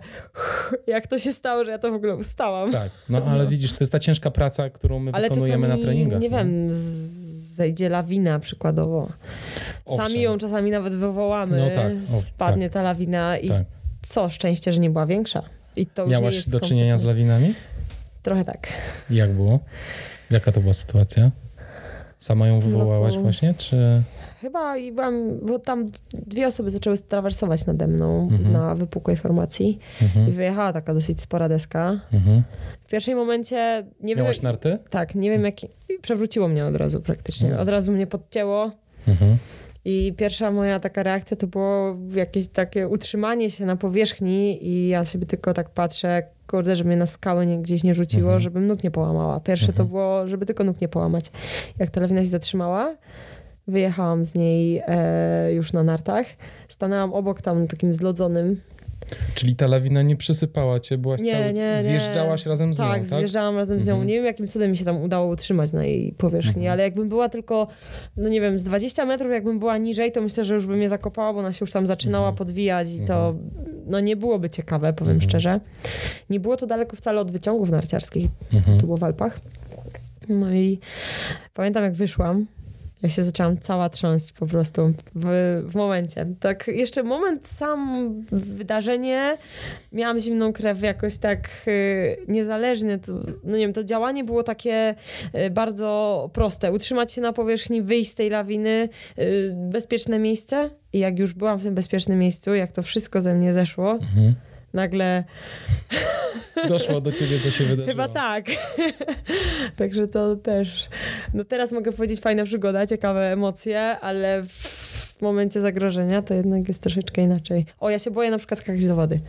jak to się stało, że ja to w ogóle ustałam. Tak, no ale [laughs] widzisz, to jest ta ciężka praca, którą my Ale wykonujemy na treningach. nie wiem, z- zejdzie lawina przykładowo. Owszem. Sami ją czasami nawet wywołamy. No tak, o, Spadnie ta lawina i Tak. co, szczęście, że nie była większa. I to już nie Miałaś do czynienia z lawinami? Trochę tak. Jak było? Jaka to była sytuacja? Sama ją wywołałaś roku- właśnie, czy... Chyba i byłam, bo tam dwie osoby zaczęły trawersować nade mną Mhm. na wypukłej formacji i Mhm, wyjechała taka dosyć spora deska. mhm. W pierwszym momencie nie wiem, Miałaś narty? tak, nie wiem jak, przewróciło mnie od razu praktycznie. Mhm. Od razu mnie podcięło Mhm. i pierwsza moja taka reakcja to było jakieś takie utrzymanie się na powierzchni i ja sobie tylko tak patrzę, kurde, żeby mnie na skały nie, gdzieś nie rzuciło, Mhm. żebym nóg nie połamała. Pierwsze to Mhm. było, żeby tylko nóg nie połamać. Jak ta lawina się zatrzymała, wyjechałam z niej e, już na nartach, stanęłam obok tam takim zlodzonym. Czyli ta lawina nie przysypała cię, byłaś Nie, cały... nie, nie. Zjeżdżałaś razem z nią, tak? tak? zjeżdżałam razem z nią. Mhm. Nie wiem, jakim cudem mi się tam udało utrzymać na jej powierzchni, Mhm. ale jakbym była tylko, no nie wiem, z 20 metrów, jakbym była niżej, to myślę, że już by mnie zakopała, bo ona się już tam zaczynała Mhm. podwijać i to, no nie byłoby ciekawe, powiem Mhm. szczerze. Nie było to daleko wcale od wyciągów narciarskich, Mhm. to było w Alpach. No i pamiętam, jak wyszłam, ja się zaczęłam cała trząść po prostu w, w momencie. Tak, jeszcze moment, sam wydarzenie, miałam zimną krew jakoś tak y, niezależnie. To, no nie wiem, to działanie było takie y, bardzo proste. Utrzymać się na powierzchni, wyjść z tej lawiny, y, bezpieczne miejsce. I jak już byłam w tym bezpiecznym miejscu, jak to wszystko ze mnie zeszło, Mhm. Nagle Doszło do ciebie, co się wydarzyło. Chyba tak. [laughs] Także to też. No teraz mogę powiedzieć fajna przygoda, ciekawe emocje, ale w momencie zagrożenia to jednak jest troszeczkę inaczej. O, ja się boję na przykład skakać do wody.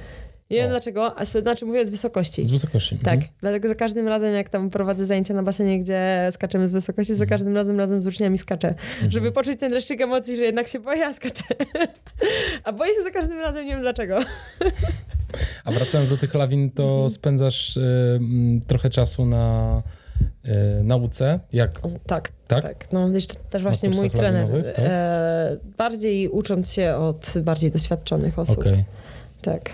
Nie wiem O. dlaczego, a znaczy mówię z wysokości. Z wysokości. Tak, Mhm. dlatego za każdym razem, jak tam prowadzę zajęcia na basenie, gdzie skaczemy z wysokości, za Mhm. każdym razem razem z uczniami skaczę. Mhm. Żeby poczuć ten dreszczyk emocji, że jednak się boję, a skaczę. [laughs] a boję się za każdym razem, nie wiem dlaczego. [laughs] A wracając do tych lawin, to Mhm. spędzasz y, mm, trochę czasu na y, nauce. Jak? Tak, Tak? tak. No jeszcze też właśnie mój trener. lawinowych, tak? E, bardziej ucząc się od bardziej doświadczonych osób. Okej. Tak.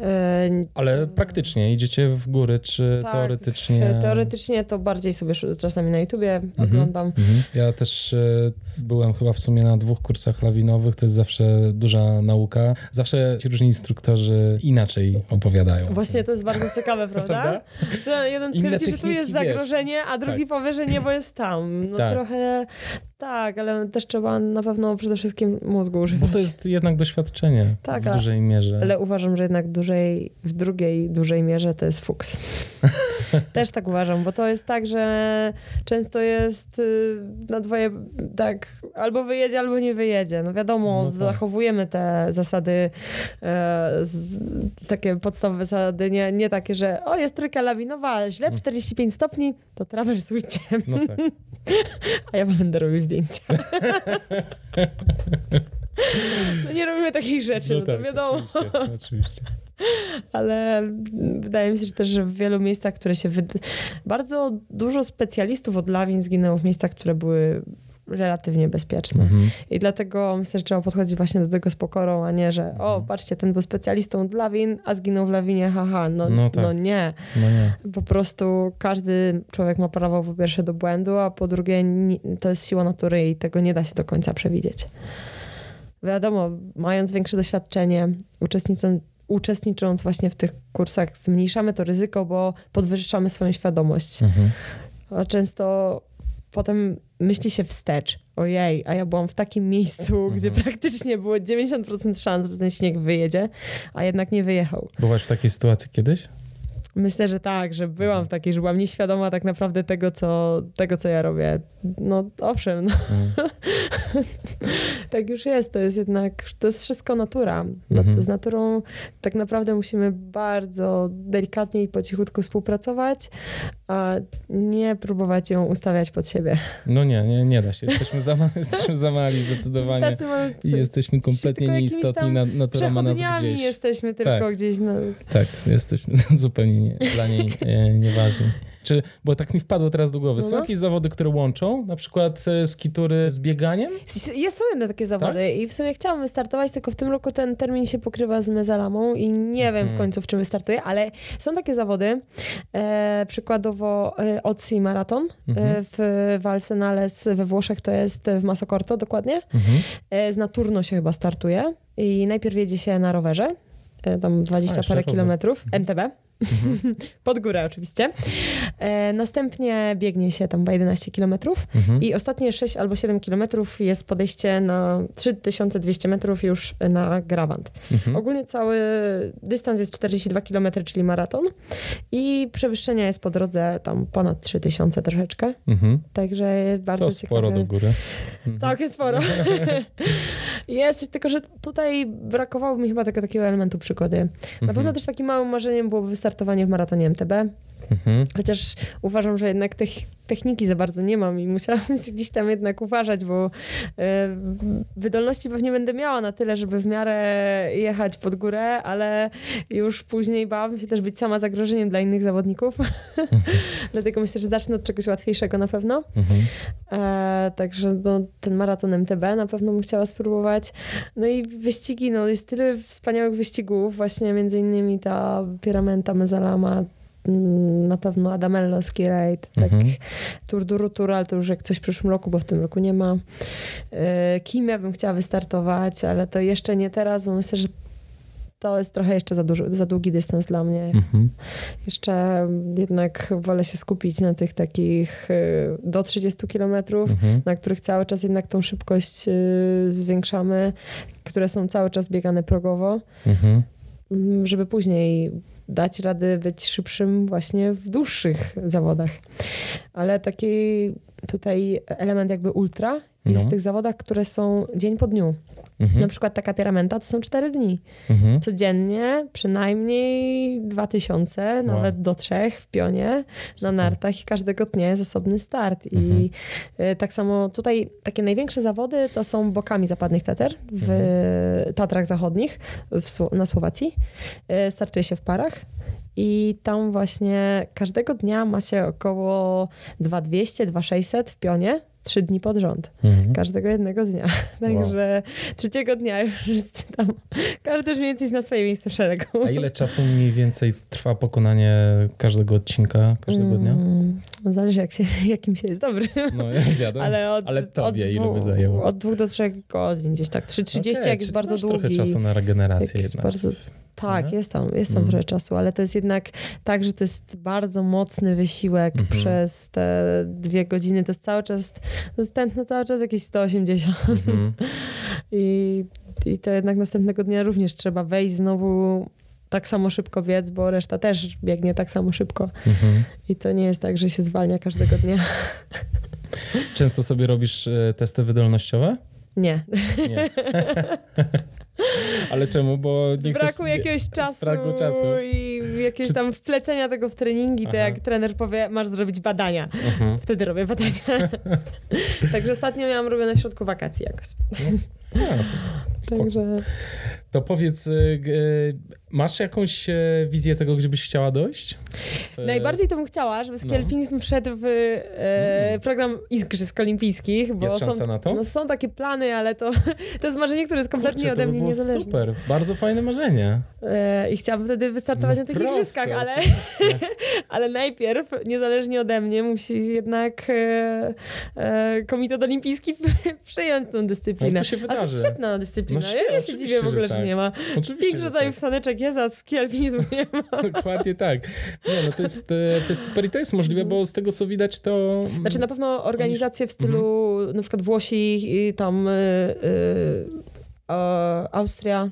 E, Ale praktycznie idziecie w góry, czy tak, teoretycznie? e, Teoretycznie to bardziej sobie czasami na YouTubie Mhm. oglądam. Mhm. Ja też y, byłem chyba w sumie na dwóch kursach lawinowych, to jest zawsze duża nauka. Zawsze ci różni instruktorzy inaczej opowiadają. Właśnie to jest bardzo ciekawe, [laughs] prawda? Prawda? Jeden twierdzi, że tu jest techniki, wiesz. zagrożenie, a drugi Tak. powie, że nie, bo jest tam. No Tak. trochę tak, ale też trzeba na pewno przede wszystkim mózgu Bo używać. to jest jednak doświadczenie Tak, w dużej mierze. Ale uważam, że jednak dużej, w drugiej dużej mierze to jest fuks. [laughs] Też tak uważam, bo to jest tak, że często jest y, na dwoje tak, albo wyjedzie, albo nie wyjedzie. No wiadomo, No tak. zachowujemy te zasady, e, z, takie podstawowe zasady, nie, nie takie, że o, jest trójka lawinowa, źle, 45 stopni, to trawersujcie, No tak. [laughs] a ja będę robił zdjęcia. [laughs] [laughs] No nie robimy takich rzeczy, no, to tak, wiadomo. Oczywiście, oczywiście. [laughs] ale wydaje mi się że też, że w wielu miejscach, które się. Wyd... Bardzo dużo specjalistów od lawin zginęło w miejscach, które były relatywnie bezpieczne. Mhm. I dlatego myślę, że trzeba podchodzić właśnie do tego z pokorą, a nie, że o, Mhm. patrzcie, ten był specjalistą od lawin, a zginął w lawinie, haha. No, No no, tak. nie. No nie. Po prostu każdy człowiek ma prawo po pierwsze do błędu, a po drugie to jest siła natury i tego nie da się do końca przewidzieć. Wiadomo, mając większe doświadczenie, uczestnicząc, uczestnicząc właśnie w tych kursach, zmniejszamy to ryzyko, bo podwyższamy swoją świadomość. Mhm. A często potem myśli się wstecz. Ojej, a ja byłam w takim miejscu, gdzie Mhm. praktycznie było 90% szans, że ten śnieg wyjedzie, a jednak nie wyjechał. Byłaś w takiej sytuacji kiedyś? Myślę, że tak, że byłam Mhm. w takiej, że byłam nieświadoma tak naprawdę tego, co, tego, co ja robię. No owszem, no, Mhm. [laughs] tak już jest. To jest jednak, to jest wszystko natura. No, Mhm. Z naturą tak naprawdę musimy bardzo delikatnie i po cichutku współpracować, a nie próbować ją ustawiać pod siebie. No nie, nie, nie da się. Jesteśmy za, ma- [laughs] jesteśmy za mali zdecydowanie. I jesteśmy kompletnie nieistotni, natura ma nas gdzieś. jesteśmy tylko Tak. gdzieś na... Tak, jesteśmy [laughs] zupełnie nie, dla niej e, nieważni. Czy, bo tak mi wpadło teraz do głowy, są No, no. jakieś zawody, które łączą, na przykład e, skitury z bieganiem? Jest, są jedne takie zawody Tak? i w sumie chciałam wystartować, tylko w tym roku ten termin się pokrywa z mezalamą i nie wiem w Mhm. końcu w czym wystartuję, ale są takie zawody, e, przykładowo e, Otsi Maraton Mhm. e, w Valsenales we Włoszech, to jest w Masocorto dokładnie. Mhm. E, z Naturno się chyba startuje i najpierw jedzie się na rowerze, e, tam 20 A, parę kilometrów, MTB. Mhm. [laughs] Pod górę oczywiście. E, następnie biegnie się tam 11 kilometrów Mhm. i ostatnie 6 albo 7 kilometrów jest podejście na 3200 metrów już na Grawant. Mhm. Ogólnie cały dystans jest 42 km, czyli maraton i przewyższenia jest po drodze tam ponad 3000 troszeczkę, Mhm. także bardzo To ciekawe. sporo do góry. Mhm. Całkiem sporo. [laughs] jest, tylko że tutaj brakowało mi chyba tego takiego elementu przygody. Na Mhm. pewno też takim małym marzeniem byłoby wystartowanie w maratonie MTB, Mhm. Chociaż uważam, że jednak tech- techniki za bardzo nie mam i musiałam [laughs] się gdzieś tam jednak uważać, bo e, wydolności pewnie będę miała na tyle, żeby w miarę jechać pod górę, ale już później bałabym się też być sama zagrożeniem dla innych zawodników. [laughs] Dlatego myślę, że zacznę od czegoś łatwiejszego na pewno. Mhm. E, także no, ten maraton MTB na pewno bym chciała spróbować. No i wyścigi, no jest tyle wspaniałych wyścigów, właśnie między innymi ta Pyramenta Mezalama, na pewno Adamello Ski Raid, tak Mhm. Tour du Rutur, ale to już jak coś w przyszłym roku, bo w tym roku nie ma. E, Kimia bym chciała wystartować, ale to jeszcze nie teraz, bo myślę, że to jest trochę jeszcze za, duży, za długi dystans dla mnie. Mhm. Jeszcze jednak wolę się skupić na tych takich y, do 30 kilometrów, Mhm. na których cały czas jednak tą szybkość y, zwiększamy, które są cały czas biegane progowo, Mhm. mm, żeby później dać rady być szybszym właśnie w dłuższych zawodach. Ale taki tutaj element jakby ultra jest No. w tych zawodach, które są dzień po dniu. Mhm. Na przykład taka piramenta to są cztery dni Mhm. codziennie przynajmniej 2000, nawet do trzech w pionie na Super. nartach i każdego dnia jest osobny start. Mhm. I e, tak samo tutaj takie największe zawody to są bokami zapadnych Tater w Mhm. Tatrach Zachodnich w, na Słowacji. E, Startuje się w parach. I tam właśnie każdego dnia ma się około 2200, 2600 w pionie, trzy dni pod rząd. Mhm. Każdego jednego dnia. [laughs] Także trzeciego dnia już jest tam. Każdy już mniej więcej zna swoje miejsce w szeregu. A ile czasu mniej więcej trwa pokonanie każdego odcinka, każdego dnia? Mm, zależy jak się, [laughs] jakim się jest dobry. No wiadomo. [laughs] Ale, od, Ale tobie od ile dwu- by zajęło? Od dwóch do trzech godzin, gdzieś tak. 3.30 Okej, jak jest bardzo długi. trochę czasu na regenerację jednak. bardzo, tak, Nie? jest tam, jest tam Mhm. trochę czasu, ale to jest jednak tak, że to jest bardzo mocny wysiłek Mhm. przez te dwie godziny. To jest cały czas, tętno cały czas jakieś 180. Mhm. [laughs] I, I to jednak następnego dnia również trzeba wejść znowu tak samo szybko biec, bo reszta też biegnie tak samo szybko. Mhm. I to nie jest tak, że się zwalnia każdego dnia. [laughs] [laughs] Często sobie robisz e, testy wydolnościowe? Nie. Nie. Ale czemu? Bo nie chcesz... braku jakiegoś czasu, czasu. i jakiegoś Czy- tam wplecenia tego w treningi, to Aha. jak trener powie, masz zrobić badania. Mhm. [laughs] Wtedy robię badania. [laughs] Także ostatnio miałam robione w środku wakacji jakoś. A, to, [laughs] spoko. Także to powiedz, e, g- e, masz jakąś e, wizję tego, gdzie byś chciała dojść? W- najbardziej to bym chciała, żeby ski no. wszedł w e, Mm. program Igrzysk Olimpijskich, bo Jest są, szansa na to? no, są takie plany, ale to, [laughs] to jest marzenie, które jest kompletnie Kurczę, ode by mnie było niezależne. super, bardzo fajne marzenie. E, I chciałabym wtedy wystartować No na tych proste, igrzyskach, ale, [laughs] ale najpierw, niezależnie ode mnie, musi jednak e, e, Komitet Olimpijski [laughs] przyjąć tą dyscyplinę. Ale to się Ale to jest wydarzy. świetna dyscyplina. No ja nie się dziwię w ogóle, że. Nie ma. Oczywiście, że rodzajów tak. saneczek jest, a ski alpinizmu nie ma. [laughs] Dokładnie tak. Nie, no to jest, e, to jest super i to jest możliwe, bo z tego co widać to... Znaczy na pewno organizacje w stylu Mhm. na przykład Włosi i tam y, e, Austria,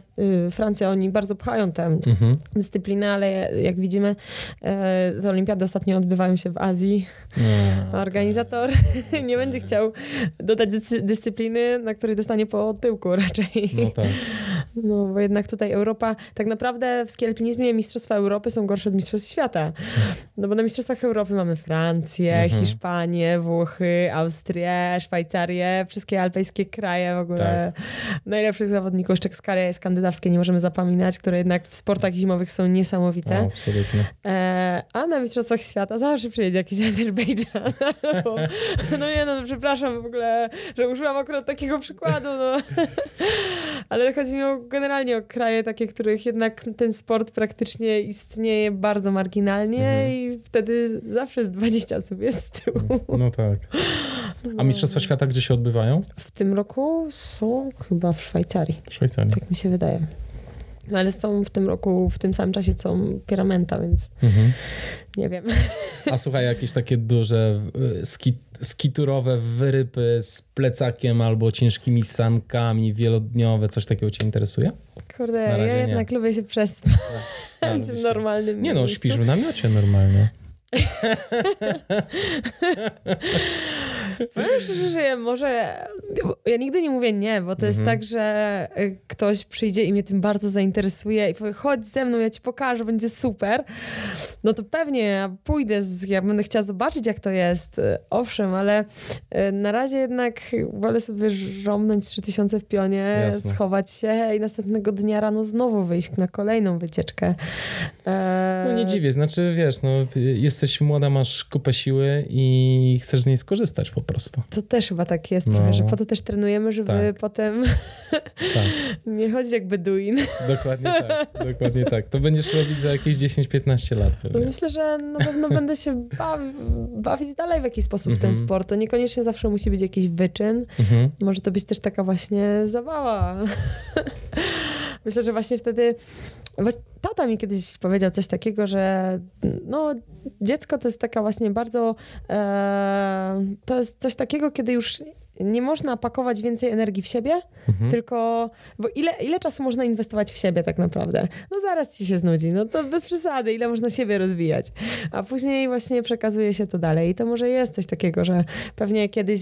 Francja, oni bardzo pchają tę Mhm. dyscyplinę, ale jak widzimy, e, te olimpiady ostatnio odbywają się w Azji. No, organizator [laughs] nie będzie chciał dodać dyscy- dyscypliny, na której dostanie po tyłku raczej. No tak. [laughs] No, bo jednak tutaj Europa, tak naprawdę w ski alpinizmie Mistrzostwa Europy są gorsze od Mistrzostw Świata. No bo na Mistrzostwach Europy mamy Francję, Mhm. Hiszpanię, Włochy, Austrię, Szwajcarię, wszystkie alpejskie kraje w ogóle. Najlepszych zawodników, jeszcze kraje skandynawskie nie możemy zapominać, które jednak w sportach zimowych są niesamowite. O, absolutnie. E, a na Mistrzostwach Świata zawsze przyjedzie jakiś [laughs] Azerbejdżan. Albo, no nie no, przepraszam w ogóle, że użyłam akurat takiego przykładu, no. [laughs] Ale chodzi mi o, generalnie o kraje takie, których jednak ten sport praktycznie istnieje bardzo marginalnie Mhm. i wtedy zawsze z 20 osób jest z tyłu. No tak. A No. Mistrzostwa Świata gdzie się odbywają? W tym roku są chyba w Szwajcarii, W Szwajcarii. tak mi się wydaje. No ale są w tym roku, w tym samym czasie co Pyramenta, więc Mhm. nie wiem. A słuchaj, jakieś takie duże y, ski, skiturowe wyrypy z plecakiem albo ciężkimi sankami wielodniowe, coś takiego cię interesuje? Kurde, ja nie. jednak lubię się przespać A, [laughs] w normalnym Nie no, miejscu. śpisz w namiocie normalnie. [laughs] [laughs] Powiem szczerze, że ja może... Ja nigdy nie mówię nie, bo to jest Mhm. tak, że y, ktoś przyjdzie i mnie tym bardzo zainteresuje i powie, chodź ze mną, ja ci pokażę, będzie super. No to pewnie ja pójdę, z, ja będę chciała zobaczyć, jak to jest. Y, Owszem, ale y, na razie jednak wolę sobie żomnąć 3000 w pionie, Jasne. schować się i następnego dnia rano znowu wyjść na kolejną wycieczkę. E, No nie dziwię, znaczy wiesz, no jesteś młoda, masz kupę siły i chcesz z niej skorzystać po prostu. To też chyba tak jest No. trochę, że po to też trenujemy, żeby Tak. potem Tak, [laughs] nie chodzić jak beduin. dokładnie tak, dokładnie tak. To będziesz robić za jakieś 10-15 lat pewnie. Myślę, że na pewno [laughs] będę się bawi, bawić dalej w jakiś sposób w ten Mhm. sport. To niekoniecznie zawsze musi być jakiś wyczyn. Mhm. Może to być też taka właśnie zabawa. [laughs] Myślę, że właśnie wtedy... Właśnie tata mi kiedyś powiedział coś takiego, że no, dziecko to jest taka właśnie bardzo... E, to jest coś takiego, kiedy już nie można pakować więcej energii w siebie, Mhm. tylko... Bo ile, ile czasu można inwestować w siebie tak naprawdę? No zaraz ci się znudzi, no to bez przesady, ile można siebie rozwijać. A później właśnie przekazuje się to dalej i to może jest coś takiego, że pewnie kiedyś,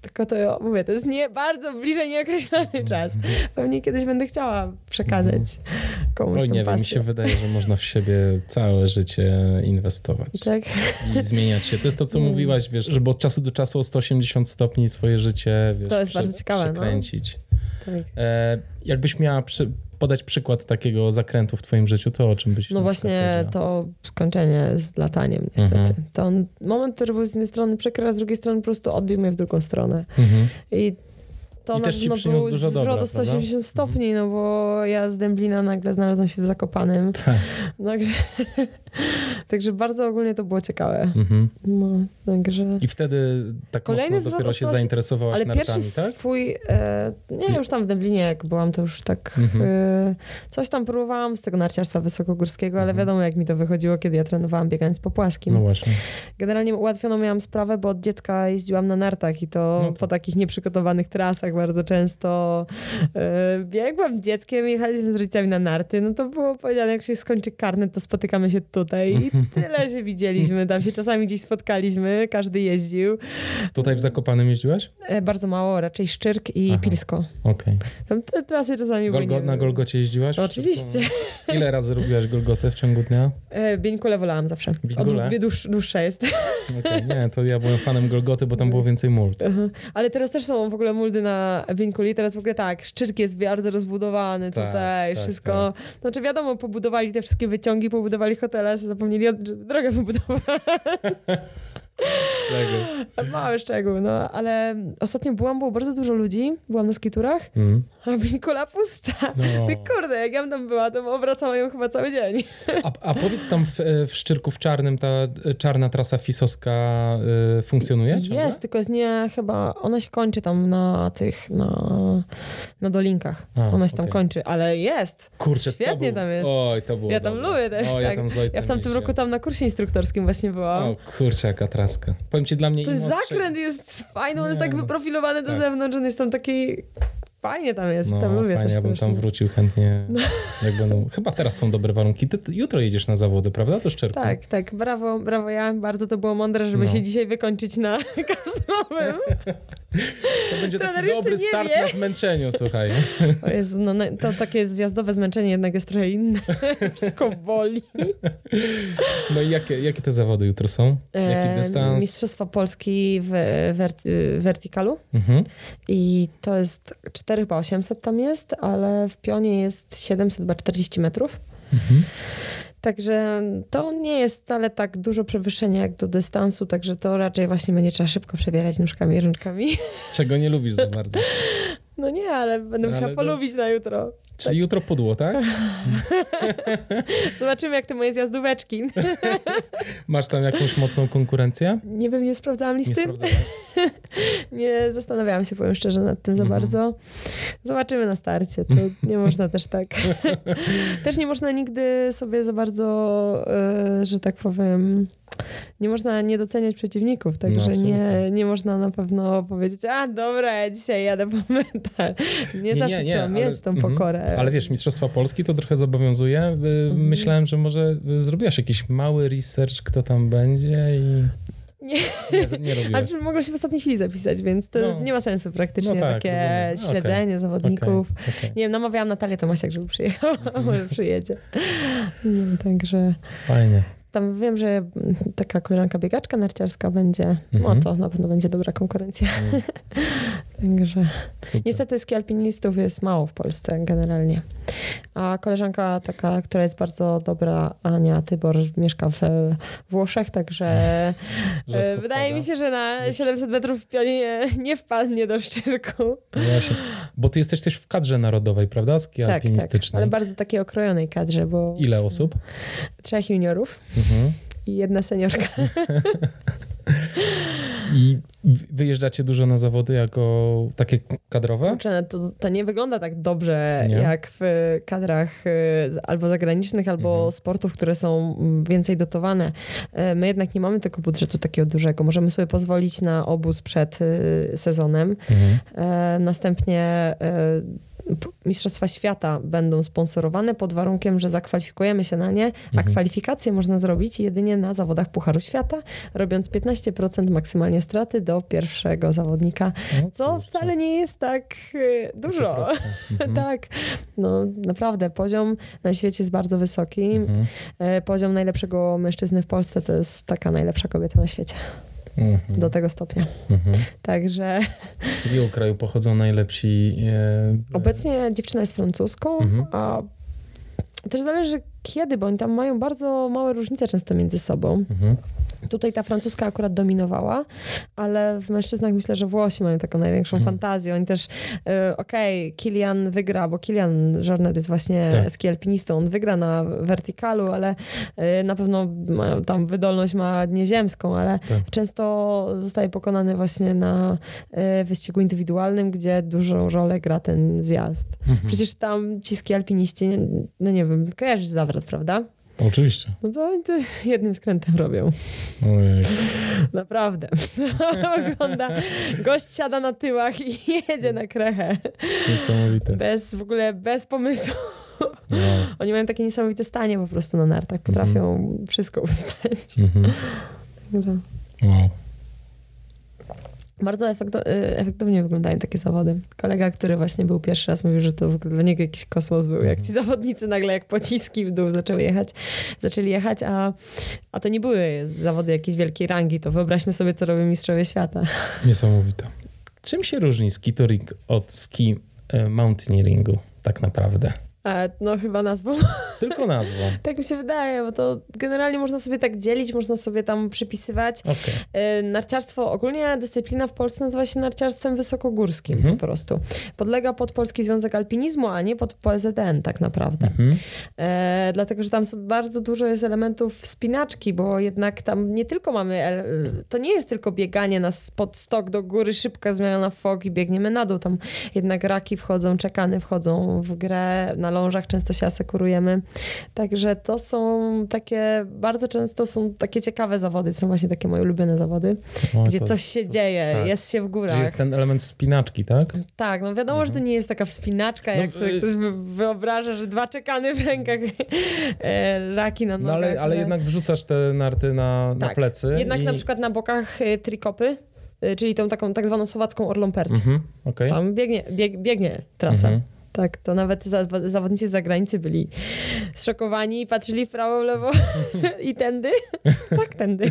tylko to mówię, to jest nie, bardzo bliżej nieokreślony czas. Pewnie kiedyś będę chciała przekazać komuś Oj, nie wiem, mi się wydaje, że można w siebie całe życie inwestować Tak? i zmieniać się. To jest to, co mówiłaś, wiesz, żeby od czasu do czasu o 180 stopni swoje życie, wiesz, To jest bardzo ciekawe, no. przekręcić. tak. E, jakbyś miała przy, podać przykład takiego zakrętu w twoim życiu, to o czym byś No właśnie to skończenie z lataniem niestety. Mhm. To on, moment, który był z jednej strony przykry, a z drugiej strony po prostu odbił mnie w drugą stronę. Mhm. I to I na pewno był dużo zwrot dobra, o 180 prawda? stopni, no bo ja z Dęblina nagle znalazłam się w Zakopanem. Tak. [laughs] Także, także bardzo ogólnie to było ciekawe. Mhm. No, także... I wtedy tak Kolejny mocno dopiero się 180 zainteresowałaś Ale nartami, pierwszy tak? swój, e, nie już tam w Dęblinie jak byłam, to już tak Mhm. e, coś tam próbowałam z tego narciarstwa wysokogórskiego, ale Mhm. wiadomo jak mi to wychodziło, kiedy ja trenowałam biegając po płaskim. No właśnie. Generalnie ułatwioną miałam sprawę, bo od dziecka jeździłam na nartach i to No tak. po takich nieprzygotowanych trasach bardzo często e, biegłam dzieckiem, jechaliśmy z rodzicami na narty, no to było powiedziane, jak się skończy karnet, to spotykamy się tutaj i tyle się widzieliśmy, tam się czasami gdzieś spotkaliśmy, każdy jeździł. Tutaj w Zakopanem jeździłaś? E, bardzo mało, raczej Szczyrk i Aha. Pilsko. Okej. Tam te trasy czasami były Golgo- nie- na Golgocie jeździłaś? Oczywiście. Ile razy robiłaś Golgotę w ciągu dnia? E, Bieńkule wolałam zawsze. Bieńkule? Od, dłuż, dłuższa jest. Okej, Nie, to ja byłem fanem Golgoty, bo tam było więcej mult. Aha. Ale teraz też są w ogóle muldy na Wieńkuli. Teraz w ogóle tak, Szczyrk jest bardzo rozbudowany Tak, tutaj, tak, wszystko. Znaczy wiadomo, pobudowali te wszystkie wyciągi, pobudowali hotele, zapomnieli drogę wybudować. [laughs] Z czego? Mały szczegół, no. Ale ostatnio byłam, było bardzo dużo ludzi, byłam na skiturach, Mm. a Wieńkula pusta. No. Ty kurde, jak ja bym tam była, to bym obracała ją chyba cały dzień. A, a powiedz tam w, w Szczyrku w Czarnym ta czarna trasa fisowska y, funkcjonuje? ciągle? Jest, tylko jest nie chyba, ona się kończy tam na tych, na, na dolinkach. A, ona się tam okej. kończy, ale jest. Kurczę, to Świetnie był- tam jest. Oj, to było Ja tam dobre. lubię też, o, ja tak. tam z ojcem Ja w tamtym roku tam na kursie instruktorskim właśnie byłam. O kurczę, jaka Powiem ci, dla mnie Ten zakręt jest fajny, on jest tak no. wyprofilowany do Tak. zewnątrz, on jest tam taki... Fajnie tam jest, No, tam lubię fajnie, też ja bym tam wrócił chętnie. [laughs] Jak będą... Chyba teraz są dobre warunki. Ty, ty jutro jedziesz na zawody, prawda? Do Szczerku. Tak, tak, brawo, brawo ja. Bardzo to było mądre, żeby No. się dzisiaj wykończyć na [laughs] Kasprowym. [laughs] To będzie Trener taki dobry start wie. na zmęczeniu, słuchaj. O Jezu, no, no, to takie zjazdowe zmęczenie jednak jest trochę inne. [laughs] Wszystko boli. No i jakie, jakie te zawody jutro są? Jaki E, dystans? Mistrzostwa Polski w werty, vertikalu Mhm. i to jest 4 chyba 800 tam jest, ale w pionie jest 700 chyba 40 metrów. Mhm. Także to nie jest wcale tak dużo przewyższenia jak do dystansu, także to raczej właśnie będzie trzeba szybko przebierać nóżkami i rączkami. [laughs] Czego nie lubisz za bardzo. No nie, ale będę musiała Ale to- polubić na jutro. Czyli jutro pudło, tak? [laughs] Zobaczymy jak te moje zjazdóweczki. [laughs] Masz tam jakąś mocną konkurencję? Nie wiem, nie sprawdzałam Nie listy. [laughs] Nie zastanawiałam się, powiem szczerze, nad tym za Mhm. bardzo. Zobaczymy na starcie. To [laughs] nie można też tak. [laughs] też nie można nigdy sobie za bardzo, e, że tak powiem, nie można nie doceniać przeciwników, No, także absolutnie. nie, nie można na pewno powiedzieć, a dobra, ja dzisiaj jadę po medal. Nie, Nie, zawsze nie, nie, trzeba mieć tą mhm. pokorę. Ale wiesz, Mistrzostwa Polski to trochę zobowiązuje. Y, Mhm. Myślałem, że może y, zrobiłaś jakiś mały research, kto tam będzie i... Nie. Nie, nie. Ale przecież mogło się w ostatniej chwili zapisać, więc to No. nie ma sensu praktycznie No tak, takie rozumiem. Okej. śledzenie zawodników. Okej, okej. Nie wiem, namawiałam Natalię Tomasiak, żeby przyjechała, Mhm. [laughs] może przyjedzie. Wiem, także Fajnie. tam wiem, że taka koleżanka biegaczka narciarska będzie, Mhm. no to na pewno będzie dobra konkurencja. Mm, [laughs] Także Super. niestety ski alpinistów jest mało w Polsce generalnie. A koleżanka taka, która jest bardzo dobra, Ania Tybor, mieszka w Włoszech, także [laughs] Rzadko e, wydaje wpada. mi się, że na 700 metrów w pionie nie, nie wpadnie do szczyrku. No Właśnie. Bo ty jesteś też w kadrze narodowej, prawda? Ski Tak, tak, ale bardzo takiej okrojonej kadrze, bo Ile osób? Trzech juniorów Mhm. I jedna seniorka. I wyjeżdżacie dużo na zawody jako takie kadrowe? Kurczę, to, to nie wygląda tak dobrze Nie? jak w kadrach y, albo zagranicznych, albo Mhm. sportów, które są mm, więcej dotowane. E, My jednak nie mamy tego budżetu takiego dużego. Możemy sobie pozwolić na obóz przed y, sezonem. Mhm. Następnie Mistrzostwa Świata będą sponsorowane pod warunkiem, że zakwalifikujemy się na nie, a Mhm. kwalifikacje można zrobić jedynie na zawodach Pucharu Świata, robiąc 15% maksymalnie straty do pierwszego zawodnika, O co wcale nie jest tak Takie dużo. [laughs] Mhm. Tak, no naprawdę, poziom na świecie jest bardzo wysoki. Mhm. E, Poziom najlepszego mężczyzny w Polsce to jest taka najlepsza kobieta na świecie, Mhm. do tego stopnia. Mhm. Także Z jakiego kraju pochodzą najlepsi? E, Obecnie dziewczyna jest francuską, Mhm. a też zależy kiedy, bo oni tam mają bardzo małe różnice często między sobą. Mhm. Tutaj ta francuska akurat dominowała, ale w mężczyznach myślę, że Włosi mają taką największą Mhm. fantazję. Oni też, e, okej, Kilian wygra, bo Kilian Jornet jest właśnie Tak. ski alpinistą, on wygra na wertykalu, ale e, na pewno ma, tam wydolność ma nieziemską, ale Tak. często zostaje pokonany właśnie na e, wyścigu indywidualnym, gdzie dużą rolę gra ten zjazd. Mhm. Przecież tam ci ski alpiniści, nie- no nie wiem, kojarzysz zawrot, prawda? Oczywiście. No to oni to jednym skrętem robią. Ojej. Naprawdę. [laughs] Wygląda, gość siada na tyłach i [laughs] jedzie na krechę. Niesamowite. Bez, w ogóle bez pomysłu. Wow. Oni mają takie niesamowite stanie po prostu na nartach. Potrafią wszystko ustać. Mhm. Także Wow. Bardzo y, efektownie wyglądają takie zawody. Kolega, który właśnie był pierwszy raz, mówił, że to dla niego jakiś kosmos był. Jak ci zawodnicy nagle jak pociski w dół zaczęły jechać, zaczęli jechać, a, a to nie były zawody jakiejś wielkiej rangi. To wyobraźmy sobie, co robią mistrzowie świata. Niesamowite. Czym się różni ski touring od ski e, mountaineeringu tak naprawdę? E, no chyba nazwą. [laughs] Tylko nazwą. Tak mi się wydaje, bo to generalnie można sobie tak dzielić, można sobie tam przypisywać. Okej. E, Narciarstwo, ogólnie dyscyplina w Polsce nazywa się narciarstwem wysokogórskim Mhm. po prostu. Podlega pod Polski Związek Alpinizmu, a nie pod PZN tak naprawdę. Mhm. E, dlatego, że tam bardzo dużo jest elementów wspinaczki, bo jednak tam nie tylko mamy, to nie jest tylko bieganie na spod stok do góry, szybka zmiana na fog i biegniemy na dół. Tam jednak raki wchodzą, czekany wchodzą w grę, na lążach często się asekurujemy. Także to są takie, bardzo często są takie ciekawe zawody, to są właśnie takie moje ulubione zawody, O, gdzie coś jest- się dzieje, tak. jest się w górach. Że jest ten element wspinaczki, tak? Tak, no wiadomo, że to nie jest taka wspinaczka, No, jak sobie y- ktoś wy- wyobraża, że dwa czekany w rękach, e, raki na No nogach. ale, ale jednak wrzucasz te narty na, na Tak. plecy. Jednak i... na przykład na bokach e, trikopy y, czyli tą taką tak zwaną słowacką Orlą Perć. Mhm, okej. Tam biegnie, bieg, biegnie trasa. Mhm. Tak, to nawet za, zawodnicy z zagranicy byli zszokowani i patrzyli w prawo, lewo [laughs] i tędy. [laughs] tak, tędy. [laughs]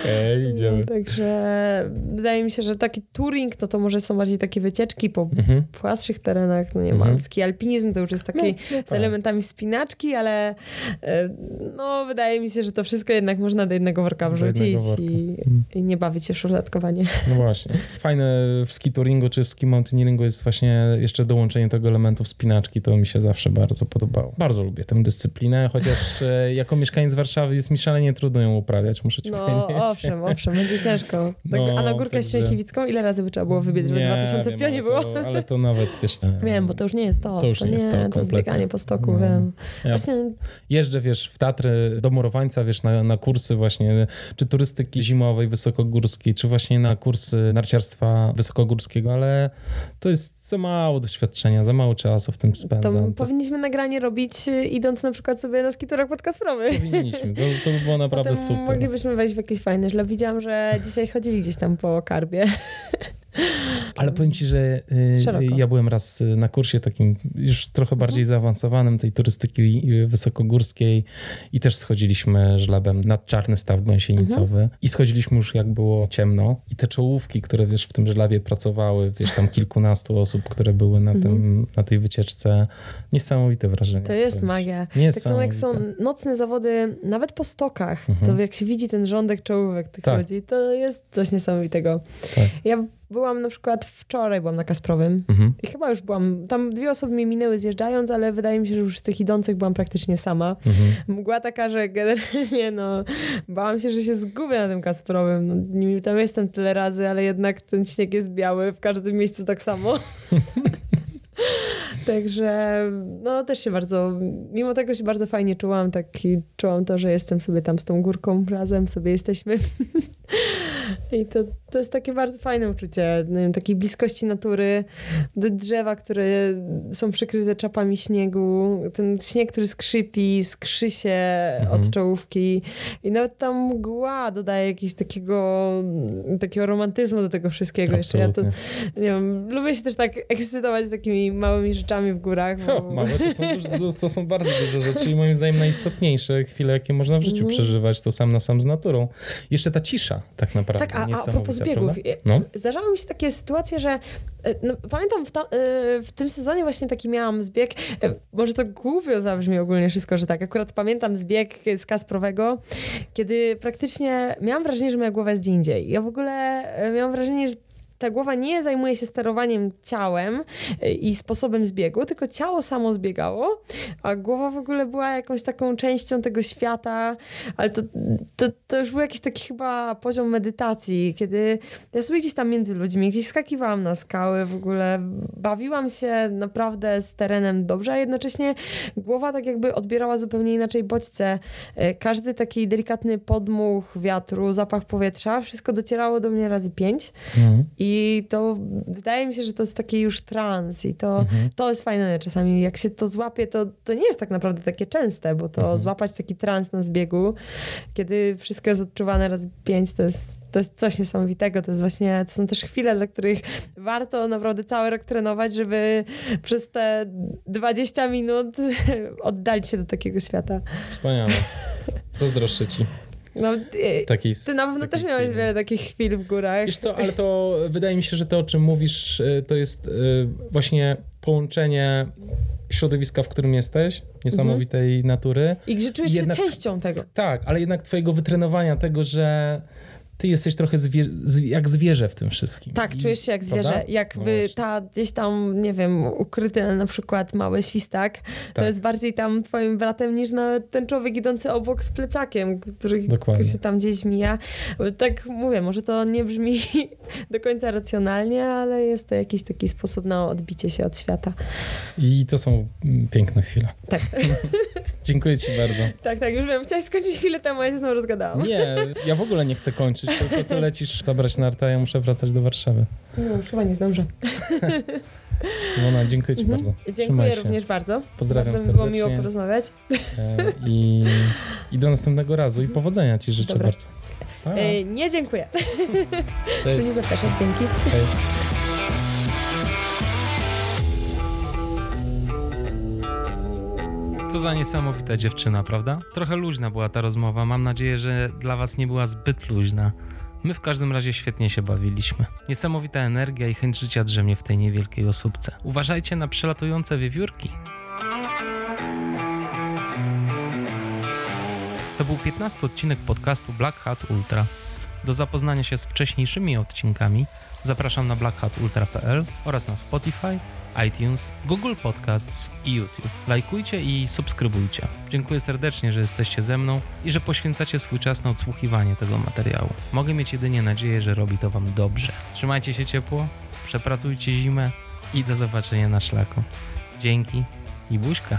Okej, idziemy. No, także wydaje mi się, że taki touring, no to może są bardziej takie wycieczki po Mhm. płaszczych terenach, no nie Mhm. mam, ski alpinizm to już jest taki No, no z elementami wspinaczki, ale e, no wydaje mi się, że to wszystko jednak można do jednego worka wrzucić jednego worka. i, Mm. i nie bawić się w szufladkowanie. No właśnie. Fajne w ski touringu czy w ski mountaineeringu jest właśnie jeszcze dołączenie tego elementu wspinaczki. To mi się zawsze bardzo podobało. Bardzo lubię tę dyscyplinę, chociaż [laughs] e, jako mieszkaniec Warszawy jest mi szalenie trudno ją uprawiać, muszę ci No powiedzieć. owszem, owszem, będzie ciężko. Tak, No, a na Górkę także- Szczęśliwicką ile razy by trzeba było wybiec, żeby 2000 w pionie było? To, ale to nawet, wiesz... [laughs] Wiem, bo to już nie jest to. To już nie jest to To kompletnie. jest bieganie po stoku, No. wiem. Ja Właśnie jeżdżę, wiesz, w Tatry do Morowańca, wiesz, na, na kursy właśnie, czy turystyki zimowej, wysokogórskiej, czy właśnie na kursy narciarstwa wysokogórskiego, ale to jest za mało doświadczenia, za mało czasu w tym to spędzam. To powinniśmy nagranie robić y, idąc na przykład sobie na skiturach pod Kasprowy. powinniśmy, to, to by było naprawdę Potem super. moglibyśmy wejść w jakieś fajne żle. Widziałam, że dzisiaj chodzili gdzieś tam po karbie. Ale powiem ci, że y, Szeroko. ja byłem raz y, na kursie takim już trochę bardziej Mhm. zaawansowanym, tej turystyki y, wysokogórskiej i też schodziliśmy żlebem nad Czarny Staw Gąsienicowy Mhm. i schodziliśmy już jak było ciemno i te czołówki, które wiesz w tym żlebie pracowały, wiesz tam kilkunastu osób, które były na, tym, na tej wycieczce, niesamowite wrażenie. Mhm. To jest magia. Tak samo jak są nocne zawody, nawet po stokach, Mhm. to jak się widzi ten rządek czołówek tych Tak. ludzi, to jest coś niesamowitego. Tak. Ja byłam na przykład wczoraj, byłam na Kasprowym Mhm. i chyba już byłam, tam dwie osoby mi minęły zjeżdżając, ale wydaje mi się, że już z tych idących byłam praktycznie sama. Mhm. Mgła taka, że generalnie no, bałam się, że się zgubię na tym Kasprowym. No, tam jestem tyle razy, ale jednak ten śnieg jest biały, w każdym miejscu tak samo. [laughs] [laughs] Także no też się bardzo, mimo tego się bardzo fajnie czułam, tak i czułam to, że jestem sobie tam z tą górką razem, sobie jesteśmy. [laughs] I to, to jest takie bardzo fajne uczucie, nie wiem, takiej bliskości natury, do drzewa, które są przykryte czapami śniegu, ten śnieg, który skrzypi, skrzy się Mhm. od czołówki i nawet ta mgła dodaje jakiegoś takiego, takiego romantyzmu do tego wszystkiego. Jeszcze ja to, Absolutnie. nie wiem, lubię się też tak ekscytować z takimi małymi rzeczami w górach. Ho, bo- małe to są, [laughs] duże, to, to są bardzo duże rzeczy i moim zdaniem najistotniejsze chwile, jakie można w życiu Mhm. przeżywać, to sam na sam z naturą. Jeszcze ta cisza tak naprawdę. Tak, a, a, propos zbiegów. prawda? No. Zdarzały mi się takie sytuacje, że e, no, pamiętam w, ta, e, w tym sezonie właśnie taki miałam zbieg, e, może to głupio zabrzmi ogólnie wszystko, że tak, akurat pamiętam zbieg z Kasprowego, kiedy praktycznie miałam wrażenie, że moja głowa jest gdzie indziej. Ja w ogóle miałam wrażenie, że ta głowa nie zajmuje się sterowaniem ciałem e, i sposobem zbiegu, tylko ciało samo zbiegało, a głowa w ogóle była jakąś taką częścią tego świata, ale to, to, to już był jakiś taki chyba poziom medytacji, kiedy ja sobie gdzieś tam między ludźmi, gdzieś skakiwałam na skały, w ogóle bawiłam się naprawdę z terenem dobrze, a jednocześnie głowa tak jakby odbierała zupełnie inaczej bodźce. E, Każdy taki delikatny podmuch wiatru, zapach powietrza, wszystko docierało do mnie razy pięć Mhm. I to wydaje mi się, że to jest taki już trans i to, Mhm. to jest fajne czasami. Jak się to złapie, to, to nie jest tak naprawdę takie częste, bo to Mhm. złapać taki trans na zbiegu, kiedy wszystko jest odczuwane razy pięć, to jest, to jest coś niesamowitego. To jest właśnie, to są też chwile, dla których warto naprawdę cały rok trenować, żeby przez te 20 minut [laughs] oddalić się do takiego świata. Wspaniale. [laughs] Zazdroszczę ci No, e, takiej ty na pewno też miałeś chwili. wiele takich chwil w górach. Wiesz co, ale to wydaje mi się, że to, o czym mówisz, y, to jest y, właśnie połączenie środowiska, w którym jesteś, niesamowitej Mhm. natury. I że czujesz Jednak- się częścią tego. Tak, ale jednak twojego wytrenowania tego, że ty jesteś trochę zwie, jak zwierzę w tym wszystkim. Tak, I- czujesz się jak prawda? zwierzę. Jak No wy, właśnie. ta gdzieś tam, nie wiem, ukryty na przykład mały świstak, to Tak. jest bardziej tam twoim bratem niż nawet ten człowiek idący obok z plecakiem, który Dokładnie. się tam gdzieś mija. Tak mówię, może to nie brzmi [laughs] do końca racjonalnie, ale jest to jakiś taki sposób na odbicie się od świata. I to są piękne chwile. Tak, [laughs] Dziękuję ci bardzo. tak, tak, już wiem, chciałaś skończyć chwilę temu, a ja się znowu rozgadałam. Nie, ja w ogóle nie chcę kończyć, tylko ty lecisz zabrać narta, ja muszę wracać do Warszawy. No, już chyba nie zdążę. [laughs] Mona, dziękuję ci Mhm. bardzo. Dziękuję Trzymaj się. również bardzo. Pozdrawiam bardzo mi było serdecznie. miło porozmawiać. E, I, I do następnego razu i powodzenia ci życzę Dobra. bardzo. E, nie dziękuję. cześć. Nie zapraszam, dzięki. Hej. Co za niesamowita dziewczyna, prawda? Trochę luźna była ta rozmowa. Mam nadzieję, że dla Was nie była zbyt luźna. My w każdym razie świetnie się bawiliśmy. Niesamowita energia i chęć życia drzemie w tej niewielkiej osódce. Uważajcie na przelatujące wiewiórki. To był 15 odcinek podcastu Black Hat Ultra. Do zapoznania się z wcześniejszymi odcinkami zapraszam na blackhatultra.pl oraz na Spotify, iTunes, Google Podcasts i YouTube. Lajkujcie i subskrybujcie. Dziękuję serdecznie, że jesteście ze mną i że poświęcacie swój czas na odsłuchiwanie tego materiału. Mogę mieć jedynie nadzieję, że robi to Wam dobrze. Trzymajcie się ciepło, przepracujcie zimę i do zobaczenia na szlaku. Dzięki i buźka.